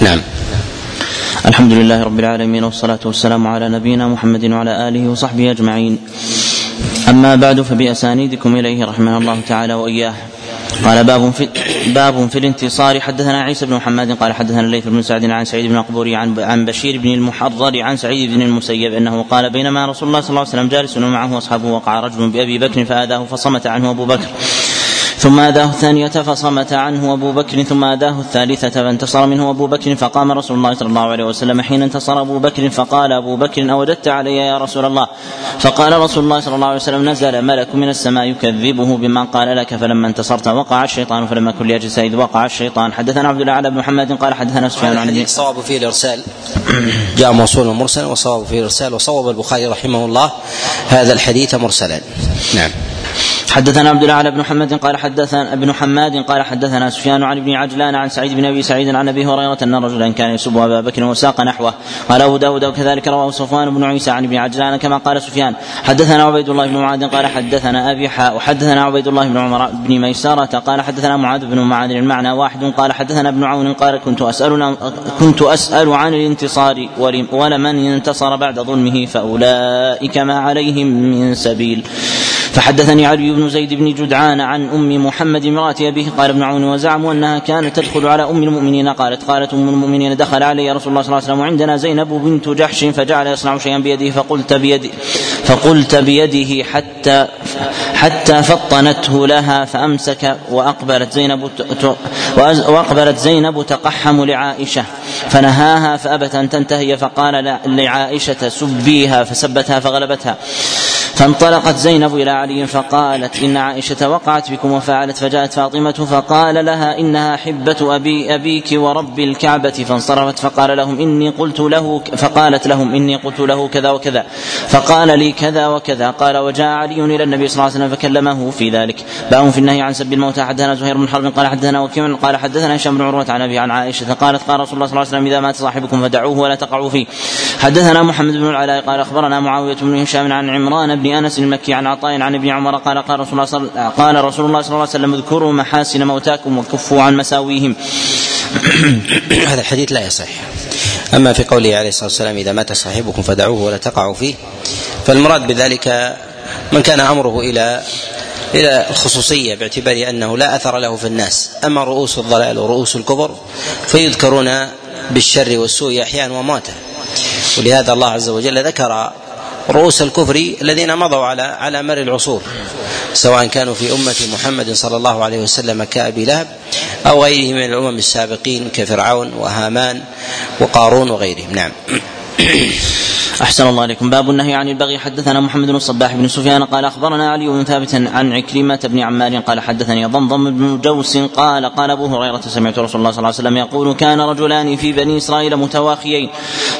نعم. الحمد لله رب العالمين والصلاة والسلام على نبينا محمد وعلى آله وصحبه أجمعين. أما بعد فبأسانيدكم إليه رحمه الله تعالى وإياه. قال باب في باب في الانتصار. حدثنا عيسى بن محمد قال حدثنا الليث بن سعد عن سعيد بن قبوري عن عن بشير بن المحرر عن سعيد بن المسيب أنه قال بينما رسول الله صلى الله عليه وسلم جالس ومعه اصحابه وقع رجل بأبي بكر فآذاه فصمت عنه أبو بكر. ثم أداه الثانية فصمت عنه أبو بكر ثم أداه الثالثة فانتصر منه أبو بكر فقام رسول الله صلى الله عليه وسلم حين انتصر أبو بكر فقال أبو بكر أوجدت علي يا رسول الله. فقال رسول الله صلى الله عليه وسلم نزل ملك من السماء يكذبه بما قال لك فلما انتصرت وقع الشيطان فلم يكن ليجلس إذ وقع الشيطان. حدثنا عبد الله بن محمد قال حدثنا سفيان عن الصواب فيه الإرسال. جاء موصول مرسل وصواب فيه الإرسال وصوب البخاري رحمه الله. هذا الحديث مرسلا. نعم. حدثنا عبد الاعلى بن محمد قال حدثنا ابن حماد قال حدثنا سفيان عن ابن عجلان عن سعيد بن أبي سعيد عن أبي هريرة أن رجلا كان يسب أبا بكر وساق نحوه. قال أبو داود وكذلك رواه صفوان بن عيسى عن ابن عجلان كما قال سفيان. حدثنا عبيد الله بن معاذ قال حدثنا أبي حاء وحدثنا عبيد الله بن عمر بن ميسرة قال حدثنا معاذ بن معاذ المعنى واحد. قال حدثنا ابن عون قال كنت أسأل كنت أسأل عن الانتصار ولمن انتصر بعد ظلمه فأولئك ما عليهم من سبيل. فحدثني علي بن زيد بن جدعان عن أم محمد امرأة أبيه قال ابن عون وزعموا أنها كانت تدخل على أم المؤمنين قالت قالت أم المؤمنين دخل علي رسول الله صلى الله عليه وسلم وعندنا زينب بنت جحش فجعل يصنع شيئا بيده فقلت بيده فقلت بيده حتى حتى فطنته لها فأمسك وأقبلت زينب وأقبلت زينب تقحم لعائشة فنهاها فأبت أن تنتهي فقال لعائشة سبيها فسبتها فغلبتها. فانطلقت زينب إلى علي فقالت إن عائشة وقعت بكم وفعلت فجاءت فاطمة فقال لها إنها حبة أبي أبيك ورب الكعبة فانصرفت فقال لهم إني قلت له فقالت لهم إني قلت له كذا وكذا فقال لي كذا وكذا قال وجاء علي إلى النبي صلى الله عليه وسلم فكلمه في ذلك. باب في النهي عن سب الموتى حدثنا زهير بن حرب قال حدثنا وكيع قال حدثنا هشام بن عروة عن أبي عن عائشة قالت قال رسول الله صلى الله عليه وسلم إذا مات صاحبكم فدعوه ولا تقعوا فيه. حدثنا محمد بن العلاء قال أخبرنا معاوية بن هشام عن عمران بن أنس المكي عن عطاء عن ابن عمر قال قال رسول الله صلى قال رسول الله صلى الله عليه وسلم اذكروا محاسن موتاكم وكفوا عن مساويهم. هذا الحديث لا يصح. أما في قوله عليه الصلاة والسلام إذا مات صاحبكم فدعوه ولا تقعوا فيه فالمراد بذلك من كان أمره إلى إلى الخصوصية باعتبار أنه لا أثر له في الناس. أما رؤوس الضلال ورؤوس الكفر فيذكرون بالشر والسوء أحيانا وموتا. ولهذا الله عز وجل ذكر رؤوس الكفر الذين مضوا على على مر العصور سواء كانوا في أمة محمد صلى الله عليه وسلم كأبي لهب أو غيره من الأمم السابقين كفرعون وهامان وقارون وغيرهم. نعم. أحسن الله عليكم باب النهي عن البغي. حدثنا محمد بن الصباح بن سفيان قال أخبرنا علي بن ثابت عن عكرمة بن عمار قال حدثني ضمضم بن جوس قال قال أبو هريرة سمعت رسول الله صلى الله عليه وسلم يقول كان رجلان في بني إسرائيل متواخيين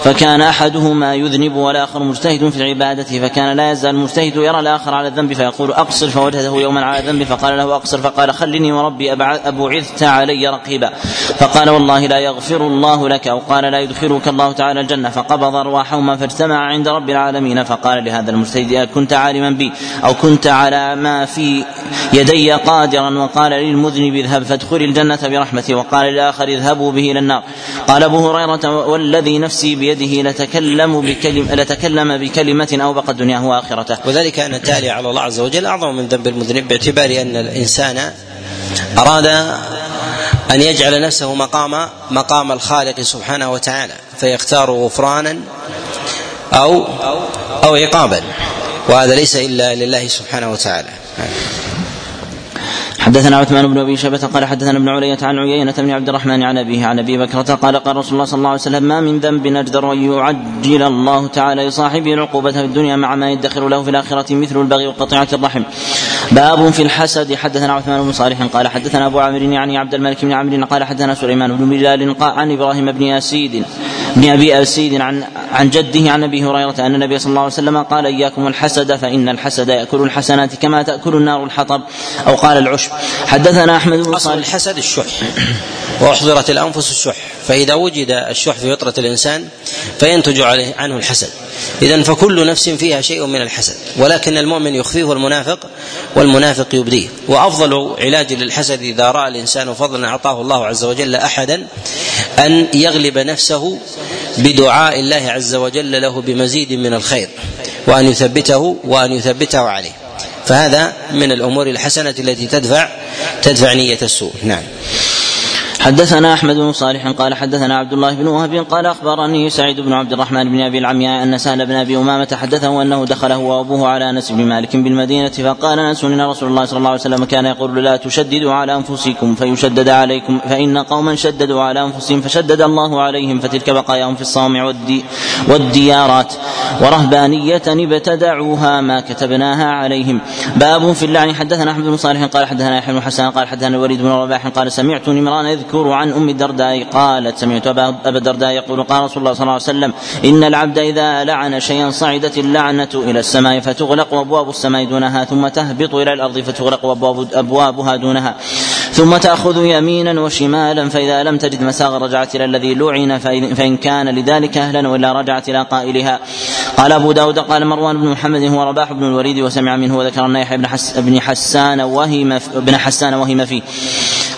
فكان أحدهما يذنب والآخر مجتهد في العبادة فكان لا يزال المجتهد يرى الآخر على الذنب فيقول أقصر فوجده يوما على الذنب فقال له أقصر فقال خلني وربي أبعثت علي رقيبا فقال والله لا يغفر الله لك أو قال لا يدخلك الله تعالى الجنة فقبض أرواحهما فاجتمع اجتمع عند رب العالمين. فقال لهذا المجتهد كنت عالما بي أو كنت على ما في يدي قادرا. وقال للمذنب اذهب فادخل الجنة برحمتي. وقال للآخر اذهبوا به إلى النار. قال أبو هريرة والذي نفسي بيده لتكلم بكلم لتكلم بكلمة أوبقت دنياه وآخرته وذلك أن التالي على الله عز وجل أعظم من ذنب المذنب باعتبار أن الإنسان أراد أن يجعل نفسه مقام مقام الخالق سبحانه وتعالى فيختار غفرانا أو أو عقابا. وهذا ليس إلا لله سبحانه وتعالى. حدثنا عثمان بن أبي شيبة قال حدثنا ابن علية عن عيينة بن عبد الرحمن عن أبيه عن أبي بكرة قال قال رسول الله صلى الله عليه وسلم ما من ذنب أجدر أن يعجل الله تعالى لصاحبه العقوبة في الدنيا مع ما يدخر له في الآخرة مثل البغي وقطيعة الرحم. باب في الحسد. حدثنا عثمان بن صالح قال حدثنا أبو عامر يعني عبد الملك بن عمرو قال حدثنا سليمان بن بلال عن إبراهيم بن ياسيد بن أبي اسيد عن عن جده عن أبي هريرة أن النبي صلى الله عليه وسلم قال إياكم الحسد فإن الحسد يأكل الحسنات كما تأكل النار الحطب. أو قال العشب. حدثنا أحمد بن أصل الحسد الشح. وأحضرت الأنفس الشح. فإذا وجد الشح في فطرة الإنسان فينتج عليه عنه الحسد. اذا فكل نفس فيها شيء من الحسد. ولكن المؤمن يخفيه المنافق والمنافق يبديه. وأفضل علاج للحسد إذا رأى الإنسان فضلا أعطاه الله عز وجل أحدا أن يغلب نفسه بدعاء الله عز وجل له بمزيد من الخير وأن يثبته وأن يثبته عليه. فهذا من الأمور الحسنة التي تدفع تدفع نية السوء. نعم. حدثنا أحمد بن صالح قال حدثنا عبد الله بن وهب قال أخبرني سعيد بن عبد الرحمن بن أبي العمياء أن سهل بن أبي أمامة حدثه أنه دخل هو وأبوه على أنس بن مالك بالمدينة فقال أنس إن رسول الله صلى الله عليه وسلم كان يقول لا تشددوا على أنفسكم فيشدد عليكم فإن قوما شددوا على أنفسهم فشدد الله عليهم فتلك بقاياهم في الصومع والدي والديارات ورهبانية ابتدعوها ما كتبناها عليهم. باب في اللعن. حدثنا أحمد بن صالح قال حدثنا يحيى بن حسان قال حدثنا الوليد بن رباح قال سمعت نمران يذكر عن أم الدرداء قالت سمعت ابا الدرداء يقول قال رسول الله صلى الله عليه وسلم إن العبد إذا لعن شيئا صعدت اللعنة إلى السماء فتغلق أبواب السماء دونها ثم تهبط إلى الأرض فتغلق أبوابها دونها ثم تأخذ يمينا وشمالا فإذا لم تجد مساغا رجعت إلى الذي لعن فإن كان لذلك أهلا وإلا رجعت إلى قائلها قال أبو داود قال مروان بن محمد هو رباح بن الوليد وسمع منه وذكر أن يحيى بن حسان وهم بن حسان وهم فيه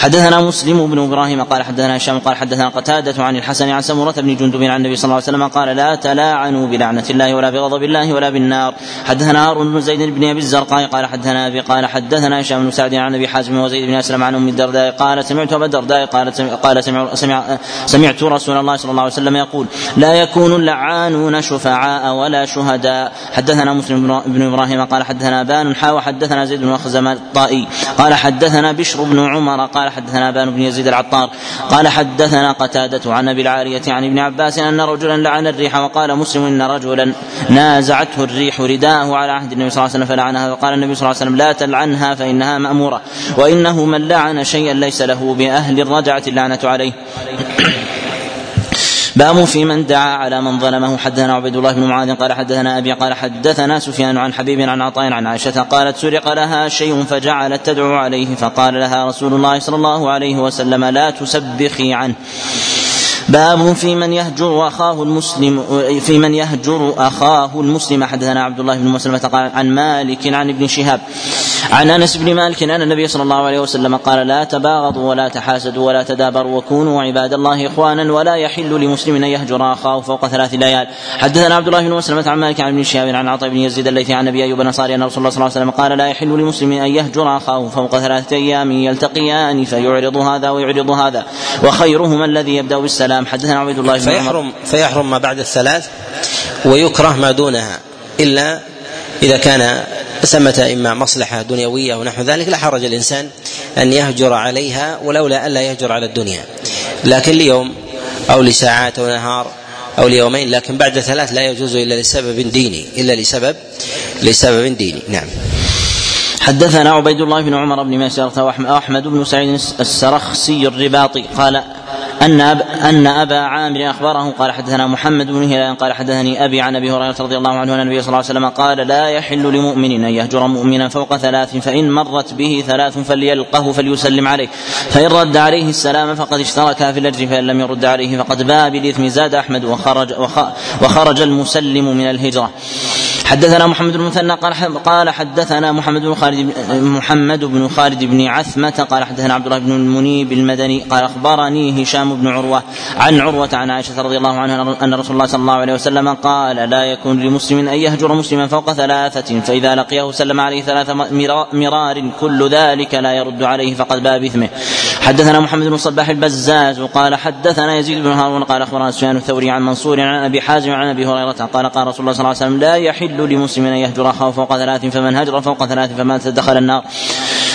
حدثنا مسلم بن إبراهيم قال حدثنا هشام قال حدثنا قتادة عن الحسن عن سمرة بن جندب عن النبي صلى الله عليه وسلم قال لا تلاعنوا بلعنة الله ولا بغضب الله ولا بالنار. حدثنا هارون بن زيد بن أبي الزرقاء قال حدثنا أبي قال حدثنا هشام بن سعد عن أبي حازم وزيد بن أسلم عن أم الدرداء قال سمعت أبا الدرداء قال قال سمع سمع سمعت رسول الله صلى الله عليه وسلم يقول لا يكون اللعانون شفعاء ولا شهداء. حدثنا مسلم بن إبراهيم قال حدثنا بان حا وحدثنا زيد بن خزم الطائي قال حدثنا بشر بن عمر قال حدثنا بان بن يزيد العطار قال حدثنا قتادة عن أبي العالية عن ابن عباس أن رجلا لعن الريح وقال مسلم إن رجلا نازعته الريح رداءه على عهد النبي صلى الله عليه وسلم فلعنها وقال النبي صلى الله عليه وسلم لا تلعنها فإنها مأمورة وإنه من لعن شيئا ليس له بأهل الرجعة اللعنة عليه. باب في من دعا على من ظلمه. حدثنا عبيد الله بن معاذ قال حدثنا أبي قال حدثنا سفيان عن حبيب عن عطاء عن عائشة قالت سرق لها شيء فجعلت تدعو عليه فقال لها رسول الله صلى الله عليه وسلم لا تسبخي عنه. باب في من يهجر أخاه المسلم في من يهجر أخاه المسلم. حدثنا عبد الله بن مسلمة قال عن مالك عن ابن شهاب عن أنس بن مالك أن النبي صلى الله عليه وسلم قال لا تباغضوا ولا تحاسدوا ولا تدابروا وكونوا عباد الله إخوانا ولا يحل لمسلم أن يهجر أخاه فوق ثلاث ليال. حدثنا عبد الله بن مسلمة عن مالك عن ابن شهاب عن عطاء بن يزيد الذي عن أبي أيوب الأنصاري أن رسول الله صلى الله عليه وسلم قال لا يحل لمسلم أن يهجر أخاه فوق ثلاثة أيام يلتقيان فيعرض هذا ويعرض هذا. وخيرهما الذي يبدأ بالسلام حدثنا عبيد الله بن فيحرم فيحرم ما بعد الثلاث ويكره ما دونها إلا إذا كان ثمة إما مصلحة دنيوية ونحو ذلك لا حرج الإنسان أن يهجر عليها ولولا ألا يهجر على الدنيا. لكن ليوم أو لساعات أو نهار أو ليومين لكن بعد ثلاث لا يجوز إلا لسبب ديني إلا لسبب لسبب ديني. نعم. حدثنا عبيد الله بن عمر بن ميسرة وأحمد بن سعيد السرخسي الرباطي. قال أن أب أن أبا عامر أخبره قال حدثنا محمد بن هلال قال حدثني أبي عن أبي هريرة رضي الله عنه أن النبي صلى الله عليه وسلم قال لا يحل لمؤمن أن يهجر مؤمنا فوق ثلاث فإن مرت به ثلاث فليلقه فليسلم عليه فإن رد عليه السلام فقد اشترك في الأجر فإن لم يرد عليه فقد باء بالإثم زاد أحمد وخرج وخرج المسلم من الهجرة. حدثنا محمد بن المثنى قال قال حدثنا محمد بن خالد محمد بن خالد بن عثمة قال حدثنا عبد الله بن المنيب المدني قال أخبرني هشام بن عروة عن عروة عن عائشة رضي الله عنها ان رسول الله صلى الله عليه وسلم قال لا يكون لمسلم أن يهجر مسلما فوق ثلاثة فإذا لقيه سلم عليه ثلاث مرار كل ذلك لا يرد عليه فقد باء بإثمه. حدثنا محمد بن صباح البزاز قال حدثنا يزيد بن هارون قال أخبرنا سفيان الثوري عن منصور عن أبي حازم عن أبي هريرة قال قال رسول الله صلى الله عليه وسلم لا يحل لمسلم ان يهجر أخاه فوق ثلاث فمن هجر فوق ثلاث فمات دخل النار.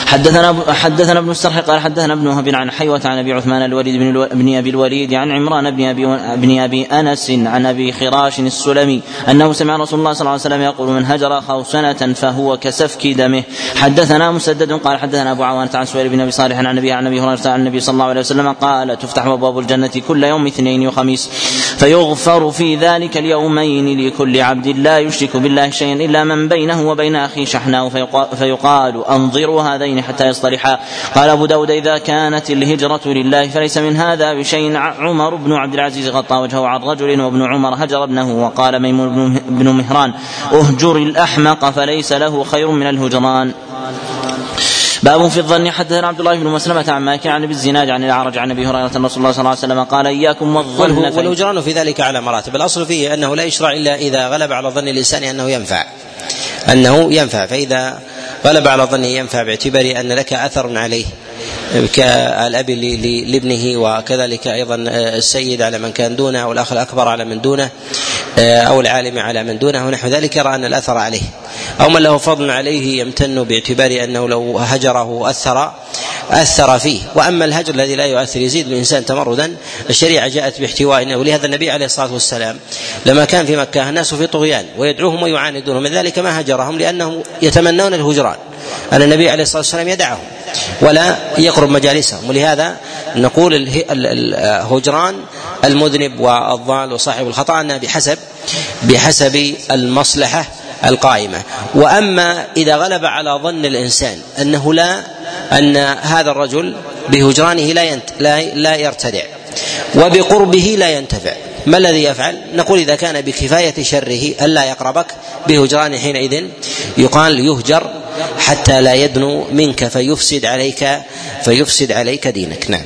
حدثنا حدثنا ابن السرح قال حدثنا ابن وهب عن حيوة عن أبي عثمان الوليد بن, ألو... بن أبي الوليد عن عمران بن أبي بن أبي أنس عن أبي خراش السلمي أنه سمع رسول الله صلى الله عليه وسلم يقول من هجر أخاه سنة فهو كسفك دمه. حدثنا مسدد قال حدثنا أبو عوانة عن سهيل بن أبي صالح عن النبي عن أبي هريرة عن النبي صلى الله عليه وسلم قال تفتح أبواب الجنة كل يوم اثنين وخميس. فيغفر في ذلك اليومين لكل عبد لا يشرك بالله شيئا إلا من بينه وبين أخيه شحناء فيقال أنظروا هذين حتى يصطلحا. قال أبو داود إذا كانت الهجرة لله فليس من هذا بشيء. عمر بن عبد العزيز غطى وجهه عن رجل وابن عمر هجر ابنه وقال ميمون بن مهران أهجر الأحمق فليس له خير من الهجران. باب في الظن حدثنا عبد الله بن مسلمة عن مالك عن أبي الزناد عن الأعرج عن أبي هريرة أن رسول الله صلى الله عليه وسلم قال إياكم والظن والهجران في ذلك على مراتب. الأصل فيه أنه لا يشرع إلا إذا غلب على ظن الإنسان أنه ينفع. أنه ينفع. فإذا غلب على ظنه ينفع باعتبار أن لك أثر عليه كالأب لابنه وكذلك أيضا السيد على من كان دونه أو الاخ الأكبر على من دونه. أو العالم على من دونه ونحو ذلك يرى أن الأثر عليه. أو من له فضل عليه يمتن باعتبار أنه لو هجره أثر أثر فيه. وأما الهجر الذي لا يؤثر يزيد الإنسان تمردا. الشريعة جاءت باحتواء ولهذا النبي عليه الصلاة والسلام لما كان في مكة الناس في طغيان ويدعوهم ويعاندونهم. من ذلك ما هجرهم لأنهم يتمنون الهجران. أن النبي عليه الصلاة والسلام يدعهم. ولا يقرب مجالسهم. ولهذا نقول الهجران المذنب والضال وصاحب الخطأ أنها بحسب بحسب المصلحة القائمة. وأما إذا غلب على ظن الإنسان أنه لا أن هذا الرجل بهجرانه لا ينت لا, لا يرتدع وبقربه لا ينتفع ما الذي يفعل؟ نقول إذا كان بكفاية شره ألا يقربك بهجران حينئذ. يقال يهجر حتى لا يدنو منك فيفسد عليك فيفسد عليك دينك. نعم.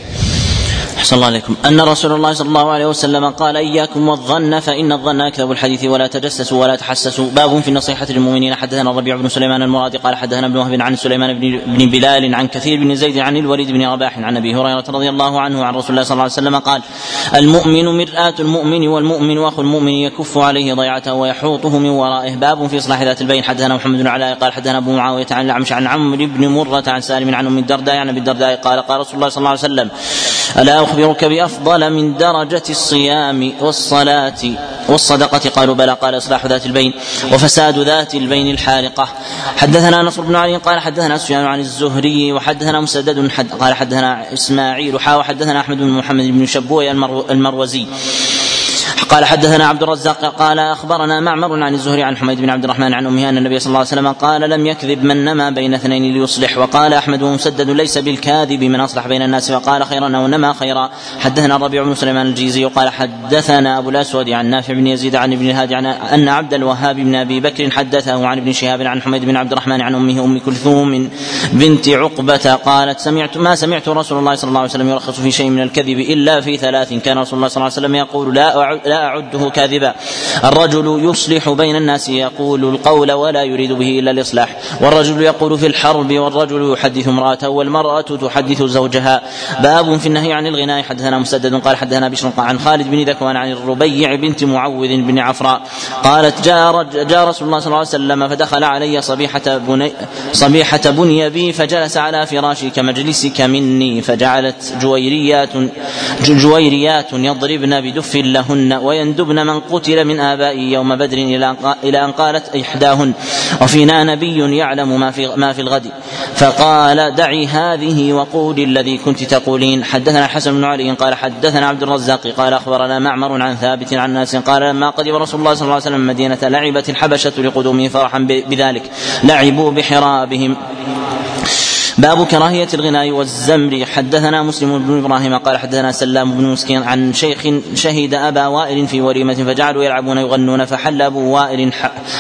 أحسن الله عليكم. أن رسول الله صلى الله عليه وسلم قال إياكم والظن فإن الظن أكذب الحديث ولا تجسسوا ولا تحسسوا. باب في النصيحة للمؤمنين حدثنا الربيع بن سليمان المرادي قال حدثنا ابن وهب عن سليمان بن, بلال عن كثير بن زيد عن الوليد بن رباح عن أبي هريرة رضي الله عنه عن رسول الله صلى الله عليه وسلم قال المؤمن مرآة المؤمن والمؤمن أخو المؤمن يكف عليه ضيعته ويحوطه من ورائه. باب في إصلاح ذات البين حدثنا محمد بن علاء قال حدثنا أبو معاوية عن الأعمش عن عمرو بن مرة عن سالم عن أم الدرداء عن أبي الدرداء قال قال رسول الله صلى الله عليه وسلم ألا أخبرك بأفضل من درجة الصيام والصلاة والصدقة. قالوا بلى قال إصلاح ذات البين وفساد ذات البين الحارقة. حدثنا نصر بن علي قال حدثنا سفيان عن الزهري وحدثنا مسدد حد قال حدثنا إسماعيل حا وحدثنا أحمد بن محمد بن شبوي المروزي. قال حدثنا عبد الرزاق قال أخبرنا معمر عن الزهري عن حميد بن عبد الرحمن عن امه أن النبي صلى الله عليه وسلم قال لم يكذب من نمى بين اثنين ليصلح وقال أحمد ومسدد ليس بالكاذب من أصلح بين الناس وقال خيرا أو نمى خيرا حدثنا الربيع بن سليمان الجيزي قال حدثنا أبو الأسود عن نافع بن يزيد عن ابن الهادي عن أن عبد الوهاب بن أبي بكر حدثه عن ابن شهاب عن حميد بن عبد الرحمن عن أمه أم كلثوم بنت عقبة قالت سمعت ما سمعت رسول الله صلى الله عليه وسلم يرخص في شيء من الكذب إلا في ثلاث كان رسول الله صلى الله عليه وسلم يقول لا لا أعده كاذبا. الرجل يصلح بين الناس يقول القول ولا يريد به إلا الإصلاح. والرجل يقول في الحرب والرجل يحدث امرأته والمرأة تحدث زوجها. باب في النهي عن الغناء. حدثنا مسدد قال حدثنا بشر عن خالد بن ذكوان عن الربيع بنت معوذ بن عفراء قالت جاء جاء رسول الله صلى الله عليه وسلم فدخل علي صبيحة بني صبيحة بني بي فجلس على فراشي كمجلسك مني فجعلت جويريات جويريات يضربن بدف لهن. ويندبن من قتل من آبائي يوم بدر إلى أن قالت إحداهن وفينا نبي يعلم ما في ما في الغد. فقال دعي هذه وقولي الذي كنت تقولين. حدثنا الحسن بن علي قال حدثنا عبد الرزاق قال أخبرنا معمر عن ثابت عن ناس قال لما قدم رسول الله صلى الله عليه وسلم المدينة لعبت الحبشة لقدومه فرحا بذلك لعبوا بحرابهم. باب كراهية الغناء والزمر. حدثنا مسلم بن إبراهيم قال حدثنا سلام بن مسكين عن شيخ شهد أبا وائل في وليمة فجعلوا يلعبون يغنون فحل أبو وائل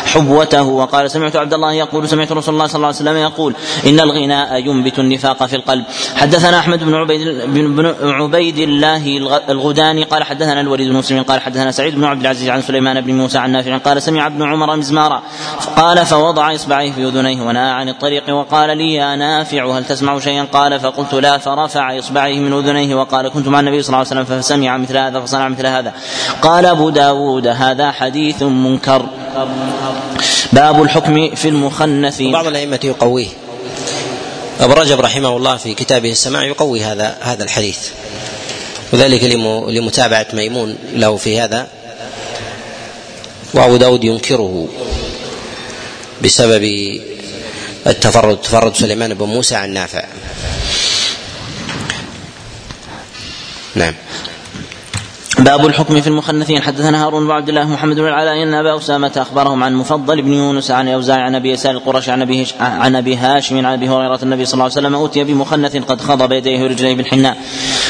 حبوته وقال سمعت عبد الله يقول سمعت رسول الله صلى الله عليه وسلم يقول إن الغناء ينبت النفاق في القلب. حدثنا أحمد بن عبيد بن عبيد الله الغداني قال حدثنا الوليد بن مسلم قال حدثنا سعيد بن عبد العزيز عن سليمان بن موسى عن نافع قال سمع ابن عمر مزمارا. قال فوضع إصبعيه في أذنيه ونهى عن الطريق وقال لي يا نافع هل تسمع شيئا؟ قال فقلت لا فرفع إصبعيه من أذنيه وقال كنت مع النبي صلى الله عليه وسلم فسمع مثل هذا فصنع مثل هذا. قال أبو داود هذا حديث منكر. باب الحكم في المخنث. بعض الأئمة يقويه. أبو رجب رحمه الله في كتابه السماع يقوي هذا هذا الحديث. وذلك لمتابعة ميمون له في هذا. وأبو داود ينكره بسبب التفرد تفرد سليمان بن موسى عن نافع. باب الحكم في المخنثين. حدثنا هارون بن عبد الله محمد بن العلاء. إن أبا أسامة أخبرهم عن مفضل بن يونس عن أوزاع عن أبي يسار القرشي عن أبي عن أبي هاشم عن أبي هريرة النبي صلى الله عليه وسلم أوتي بمخنث قد خضب يديه ورجليه بالحناء.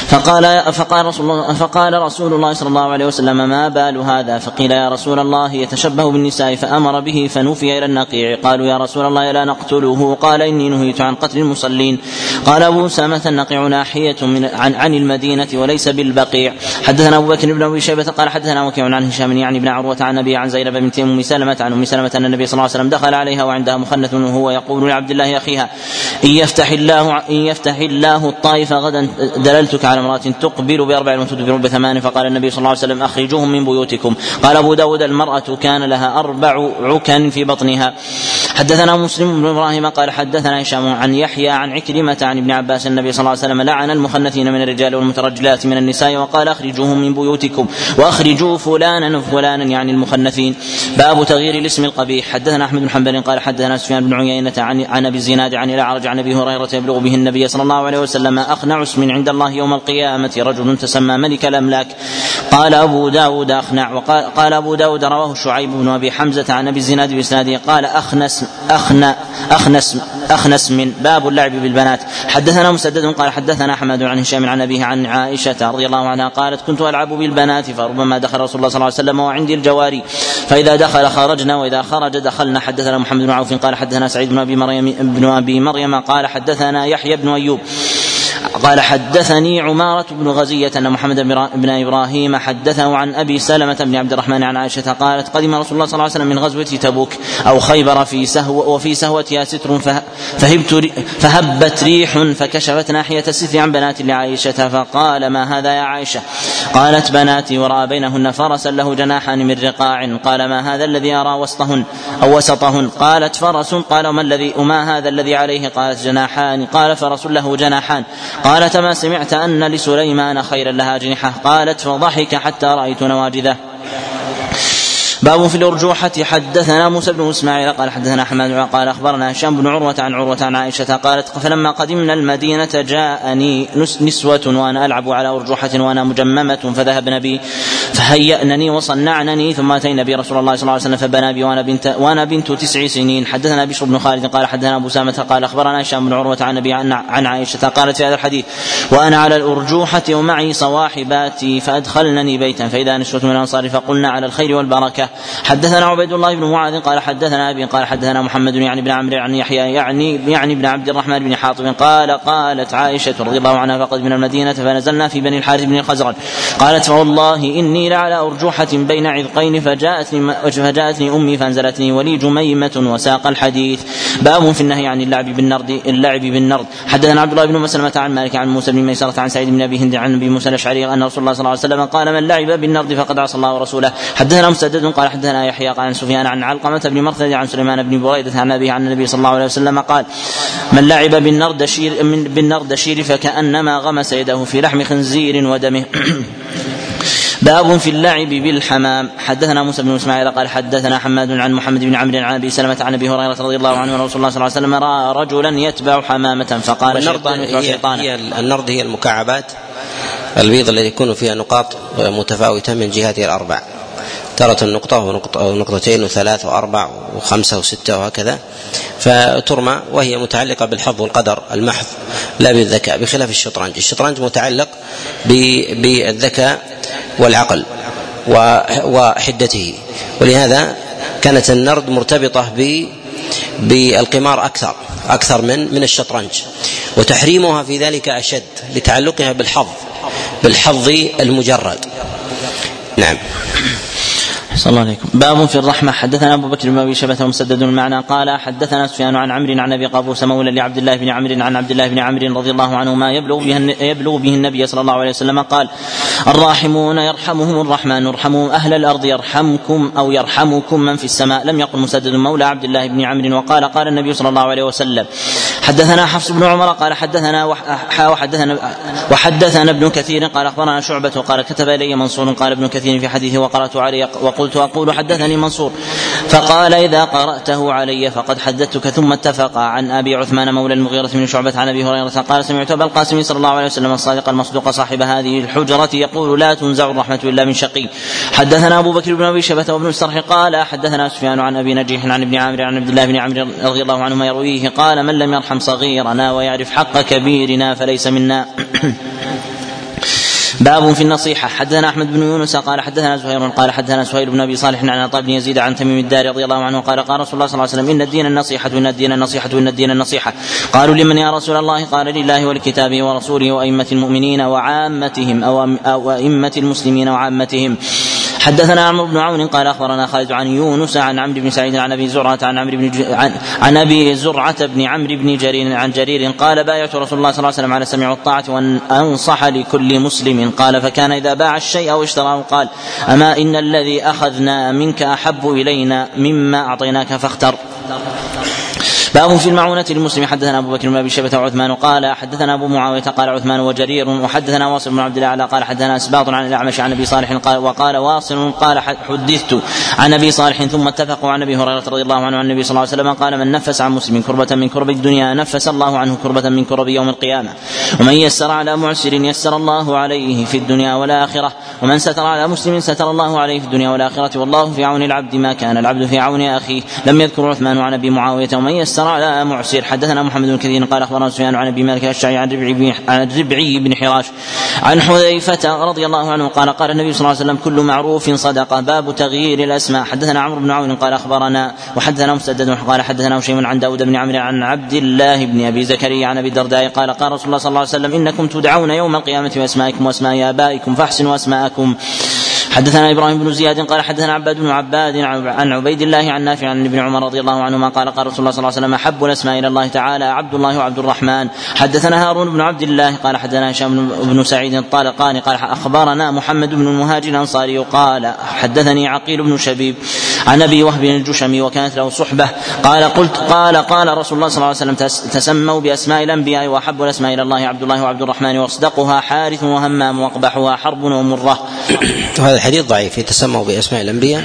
فقال فقال رسول الله فقال رسول الله صلى الله عليه وسلم ما بال هذا؟ فقيل يا رسول الله يتشبه بالنساء فأمر به فنوفي إلى النقيع. قالوا يا رسول الله لا نقتله. قال إني نهيت عن قتل المصلين. قال أبو أسامة النقيع ناحية من عن عن المدينة وليس بالبقيع. حدثنا أبو بكر بن أبي شيبة قال حدثنا وكيع عن هشام يعني بن عروة عن أبي عن زينب بنت أم سلمة عن أم سلمة أن النبي صلى الله عليه وسلم دخل عليها وعندها مخنث وهو يقول لعبد الله أخيها إن يفتح الله إن يفتح الله الطائف غدا دللتك على امرأة تقبل بأربع وتدبر بثمان فقال النبي صلى الله عليه وسلم أخرجوهم من بيوتكم. قال أبو داود المرأة كان لها أربع عكن في بطنها. حدثنا مسلم بن إبراهيم قال حدثنا هشام عن يحيى عن عكرمة عن ابن عباس النبي صلى الله عليه وسلم لعن المخنثين من الرجال والمترجلات من النساء وقال أخرجوهم من بيوتكم واخرجوا فلانا وفلانا يعني المخنثين. باب تغيير الاسم القبيح. حدثنا أحمد بن حنبل قال حدثنا سفيان بن عيينة عن عن أبي الزناد عن الأعرج عن أبي هريرة يبلغ به النبي صلى الله عليه وسلم اخنع اسم عند الله يوم القيامة. رجل تسمى ملك الأملاك. قال أبو داود اخنع وقال قال أبو داود رواه شعيب بن أبي حمزة عن أبي الزناد بإسناده. قال اخنس اخنى اخنس أخنس من باب اللعب بالبنات. حدثنا مسدد قال حدثنا أحمد عن هشام عن أبيه عن عائشة رضي الله عنها قالت كنت ألعب بالبنات فربما دخل رسول الله صلى الله عليه وسلم وعندي الجواري. فإذا دخل خرجنا وإذا خرج دخلنا. حدثنا محمد بن عوف قال حدثنا سعيد بن أبي مريم بن أبي مريم قال حدثنا يحيى بن أيوب. قال حدثني عمارة بن غزية أن محمد بن إبراهيم حدثه عن أبي سلمة بن عبد الرحمن عن عائشة قالت قدم رسول الله صلى الله عليه وسلم من غزوة تبوك أو خيبر في سهو وفي سهوتها ستر فهبت فهبت ريح فكشفت ناحية الستر عن بنات لعائشة فقال ما هذا يا عائشة؟ قالت بناتي ورأى بينهن فرسا له جناحان من رقاع قال ما هذا الذي أرى وسطهن أو وسطهن؟ قالت فرس قال ما الذي وما هذا الذي عليه؟ قالت جناحان قال فرس له جناحان قالت ما سمعت أن لسليمان خيرا لها أجنحة قالت فضحك حتى رأيت نواجذه. باب في الأرجوحة. حدثنا موسى بن إسماعيل قال حدثنا حماد قال أخبرنا هشام بن عروة عن عروة عن عائشة قالت فلما قدمنا المدينة جاءني نسوة وأنا ألعب على أرجوحة وأنا مجممة فذهبن بي فهيأنني وصنعنني ثم أتينا بي رسول الله صلى الله عليه وسلم فبنى بي وأنا بنت وأنا بنت تسع سنين. حدثنا بشر بن خالد قال حدثنا أبو أسامة قال أخبرنا هشام بن عروة عن أبيه عن عائشة قالت في هذا الحديث وأنا على الأرجوحة ومعي صواحباتي فأدخلنني بيتا. فإذا نسوة من الأنصار فقلن على الخير والبركة. حدثنا عبيد الله بن معاذ قال حدثنا أبي قال حدثنا محمد يعني بن عمرو عن يحيى يعني يعني بن عبد الرحمن بن حاطب قال قالت عائشة رضي الله عنها فقدمنا المدينة فنزلنا في بني الحارث بن الخزرج قالت فوالله إني لعلى أرجوحة بين عذقين فجاءتني فجاءتني أمي فانزلتني ولي جميمة وساق الحديث. باب في النهي عن اللعب بالنرد اللعب بالنرد. حدثنا عبد الله بن مسلمة عن مالك عن موسى بن ميسرة عن سعيد بن أبي هند عن أبي موسى الأشعري أن رسول الله صلى الله عليه وسلم قال من لعب بالنرد فقد عصى الله ورسوله. حدثنا مسدد قال حدثنا يحيى قال عن سفيان عن علقمة بن مرثد عن سليمان بن بريدة عن أبيه عن النبي صلى الله عليه وسلم قال من لعب بالنردشير من بالنردشير فكأنما غمس يده في لحم خنزير ودمه. باب في اللعب بالحمام. حدثنا موسى بن إسماعيل قال حدثنا حماد عن محمد بن عمرو عن أبي سلمة عن أبي هريرة رضي الله عنه أن رسول الله صلى الله عليه وسلم رأى رجلا يتبع حمامة فقال يتبع شيطانا هي النرد هي المكعبات البيض الذي يكون فيها نقاط متفاوتة من جهاتها الأربع. تارة نقطة ونقطة ونقطتين وثلاث وأربع وخمسة وستة وهكذا. فترمى وهي متعلقة بالحظ والقدر المحض لا بالذكاء بخلاف الشطرنج. الشطرنج متعلق بالذكاء والعقل وحدته. ولهذا كانت النرد مرتبطة بالقمار أكثر أكثر من من الشطرنج. وتحريمها في ذلك أشد لتعلقها بالحظ بالحظ المجرد. نعم. صلى الله عليكم. باب في الرحمة. حدثنا أبو بكر بن أبي شبة ومسدد المعنى. قال حدثنا سفيان عن عمرو عن أبي قابوس مولى لعبد الله بن عمرو عن عبد الله بن عمرو رضي الله عنهما يبلغ به يبلغ به النبي صلى الله عليه وسلم قال الراحمون يرحمهم الرحمن ارحموا أهل الأرض يرحمكم أو يرحمكم من في السماء. لم يقل مسدد مولى عبد الله بن عمرو وقال قال النبي صلى الله عليه وسلم. حدثنا حفص بن عمر قال حدثنا وحدثنا وحدثنا ابن كثير قال أخبرنا شعبة قال كتب إلي منصور قال ابن كثير في حديثه وقرأت عليه قلت أقول حدثني منصور. فقال إذا قرأته علي فقد حدثتك ثم اتفق عن أبي عثمان مولى المغيرة بن شعبة عن أبي هريرة قال سمعت أبا القاسم صلى الله عليه وسلم الصادق المصدوق صاحب هذه الحجرة يقول لا تنزع الرحمة إلا من شقي. حدثنا أبو بكر بن أبي شبة وابن السرح قال حدثنا سفيان عن أبي نجيح عن ابن عامر عن عبد الله بن عمرو رضي الله عنهما يرويه قال من لم يرحم صغيرنا ويعرف حق كبيرنا فليس منا. باب في النصيحة. حدثنا أحمد بن يونس قال حدثنا زهير قال حدثنا سهيل بن أبي صالح عن عطاء بن يزيد عن تميم الدار رضي الله عنه قال قال رسول الله صلى الله عليه وسلم إن الدين النصيحة إن الدين النصيحة إن الدين النصيحة. قالوا لمن يا رسول الله؟ قال لله ولكتابه ورسوله وأئمة المؤمنين وعامتهم أو أئمة المسلمين وعامتهم. حدثنا عمرو بن عون قال أخبرنا خالد عن يونس عن عمرو بن سعيد عن أبي زرعة عن عمرو بن ج... عن, عن أبي زرعة بن عمرو بن جرير عن جرير قال بايعت رسول الله صلى الله عليه وسلم على السمع والطاعه وأن أنصح لكل مسلم. قال فكان إذا باع الشيء أو اشتراه قال أما إن الذي أخذنا منك أحب إلينا مما أعطيناك فاختر. باب في المعونة للمسلم. حدثنا أبو بكر بن أبي شيبة وعثمان قال حدثنا أبو معاوية قال عثمان وجرير وحدثنا واصل بن عبد الله قال حدثنا أسباط عن الأعمش عن أبي صالح قال وقال واصل قال حدثت عن أبي صالح ثم اتفقوا عن أبي هريرة رضي الله عنه عن النبي صلى الله عليه وسلم قال من نفس عن مسلم كربة من كرب الدنيا نفس الله عنه كربة من كرب يوم القيامة. ومن يسر على معسر يسر الله عليه في الدنيا والآخرة. ومن ستر على مسلم ستر الله عليه في الدنيا والآخرة. والله في عون العبد ما كان العبد في عون أخيه. لم يذكر عثمان عن أبي معاوية. ومن يسر على معسر كثير حدثنا محمد بن كثير قال أخبرنا سفيان عن أبي مالك الشعري عن ربعي بن عن ربعي بن حراش عن حذيفة رضي الله عنه قال قال النبي صلى الله عليه وسلم كل معروف صدقة باب تغيير الأسماء. حدثنا عمرو بن عون قال أخبرنا وحدثنا مسدد قال حدثنا هشيم عن داود بن عمرو عن عبد الله بن أبي زكريا عن أبي الدرداء قال قال رسول الله صلى الله عليه وسلم إنكم تدعون يوم القيامة باسمائكم وأسماء آبائكم فاحسنوا أسماءكم. حدثنا إبراهيم بن زياد قال حدثنا عباد بن عباد عن عبيد الله عن نافع عن ابن عمر رضي الله عنهما قال قال رسول الله صلى الله عليه وسلم أحب الأسماء إلى الله تعالى عبد الله وعبد الرحمن. حدثنا هارون بن عبد الله قال حدثنا هشام بن سعيد الطالقاني قال أخبرنا محمد بن المهاجر الأنصاري قال حدثني عقيل بن شبيب عن أبي وهب الجشمي وكانت له صحبة. قال قلت قال قال رسول الله صلى الله عليه وسلم تسموا بأسماء الأنبياء وأحب الأسماء إلى الله عبد الله وعبد الرحمن واصدقها حارث وهمام واقبحها حرب ومرة. هذا الحديث ضعيف. يتسموا بأسماء الأنبياء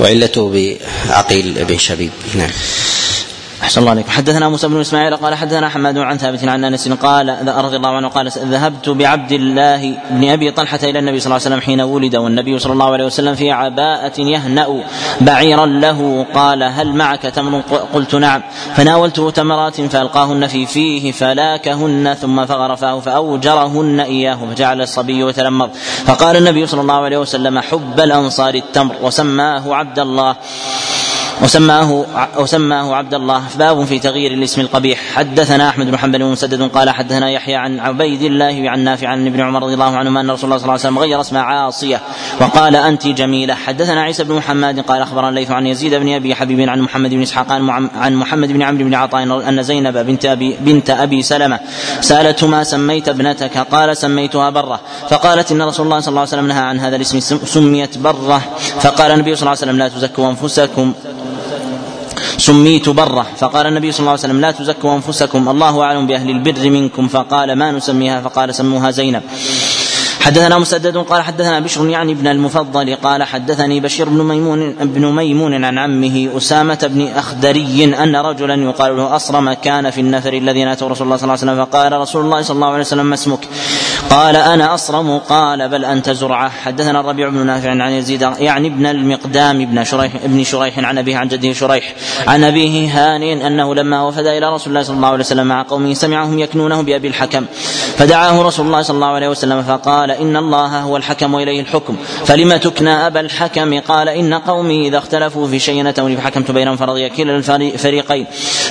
وعلته بعقيل بن شبيب. نعم. أحسن الله عليكم. حدثنا موسى بن إسماعيل قال حدثنا حماد عن ثابت عن أنس قال رضي الله عنه قال ذهبت بعبد الله بن أبي طلحة إلى النبي صلى الله عليه وسلم حين ولد والنبي صلى الله عليه وسلم في عباءة يهنأ بعيرا له. قال هل معك تمر؟ قلت نعم. فناولته تمرات فألقاهن في فيه فلاكهن ثم فغرفاه فأوجرهن إياه فجعل الصبي يتلمض فقال النبي صلى الله عليه وسلم حب الأنصار التمر وسماه عبد الله. وسماه وسماه عبد الله. باب في تغيير الاسم القبيح. حدثنا أحمد بن حنبل ومسدد قال حدثنا يحيى عن عبيد الله عن نافع عن ابن عمر رضي الله عنهما أن رسول الله صلى الله عليه وسلم غير اسم عاصية وقال أنت جميلة. حدثنا عيسى بن محمد قال أخبرنا الليث عن يزيد بن أبي حبيب عن محمد بن إسحاق عن محمد بن عمرو بن عطاء ان زينب بنت ابي بنت أبي سلمة سالته ما سميت ابنتك؟ قال سميتها برة. فقالت إن رسول الله صلى الله عليه وسلم نهى عن هذا الاسم سميت برة. فقال النبي صلى الله عليه وسلم لا تزكوا أنفسكم. سميت برة. فقال النبي صلى الله عليه وسلم لا تزكوا أنفسكم الله أعلم بأهل البر منكم. فقال ما نسميها؟ فقال سموها زينب. حدثنا مسدد قال حدثنا بشر يعني ابن المفضل. قال حدثني بشير بن ميمون بن ميمون عن عمه أسامة بن أخدري أن رجلا يقال له أصرم كان في النفر الذين أتوا رسول الله صلى الله عليه وسلم. فقال رسول الله صلى الله عليه وسلم ما اسمك؟ قال أنا أصرم. قال بل أنت زرعة. حدثنا الربيع بن نافع عن يزيد يعني ابن المقدام ابن شريح ابن شريح عن أبيه عن جده شريح عن أبيه هانٍ أنه لما وفد إلى رسول الله صلى الله عليه وسلم مع قومه سمعهم يكنونه بأبي الحكم. فدعاه رسول الله صلى الله عليه وسلم فقال إن الله هو الحكم وإليه الحكم. فلم تكنى أبا الحكم؟ قال إن قومي إذا اختلفوا في شيء أتوني فحكمت بينهم فرضي كلا الفريقين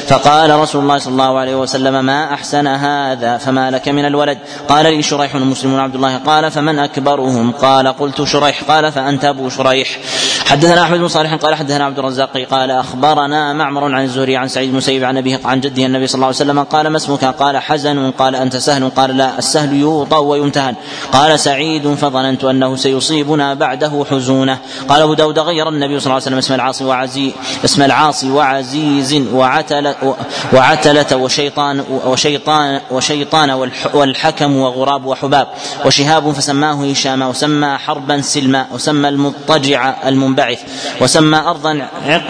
فقال رسول الله صلى الله عليه وسلم ما أحسن هذا؟ فما لك من الولد؟ قال لي شريح مسلم عبد الله قال فمن أكبرهم؟ قال قلت شريح. قال فأنت أبو شريح. حدثنا أحمد بن صالح قال حدثنا عبد الرزاق. قال أخبرنا معمر عن الزهري عن سعيد المسيب عن أبيه عن جده النبي صلى الله عليه وسلم قال ما اسمك؟ قال حزن. قال أنت سهل. قال لا السهل يوطى ويمتهن. قال سعيد فظننت أنه سيصيبنا بعده حزونة. قال أبو داود غير النبي صلى الله عليه وسلم. اسم العاصي وعزي اسم العاصي وعزيز وعتلة وعتلة وشيطان وشيطان وشيطان والحكم وغراب وحباب وشهاب فسماه هشام وسمى حربا سلما وسمى المضطجع المنبعث وسمى أرضا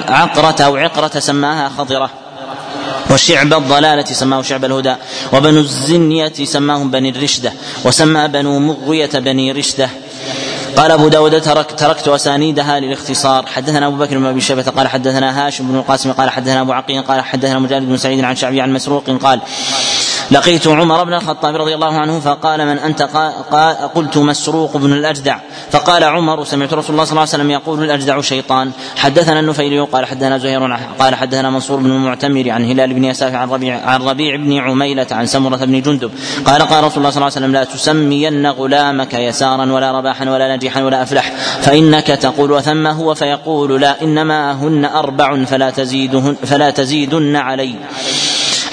عقرة أو عقرة سماها خضرة. وشعب الضلالة سماه شعب الهدى وبنو الزنية سماهم بني الرشدة وسمى بنو مغوية بني رشدة. قال أبو داود ترك تركت أسانيدها للاختصار. حدثنا أبو بكر بن أبي شيبة قال حدثنا هاشم بن القاسم قال حدثنا أبو عقيل قال حدثنا مجاهد بن سعيد عن شعبي عن مسروق قال لقيت عمر بن الخطاب رضي الله عنه فقال من أنت؟ قال قلت مسروق بن الأجدع. فقال عمر سمعت رسول الله صلى الله عليه وسلم يقول الأجدع شيطان. حدثنا النفيلي قال حدثنا زهير قال حدثنا منصور بن المعتمر عن هلال بن يساف عن ربيع عن ربيع بن عميلة عن سمرة بن جندب. قال قال رسول الله صلى الله عليه وسلم لا تسمين غلامك يسارا ولا رباحا ولا نجيحا ولا أفلح. فإنك تقول وثم هو فيقول لا إنما هن أربع فلا تزيدهن فلا تزيدن علي.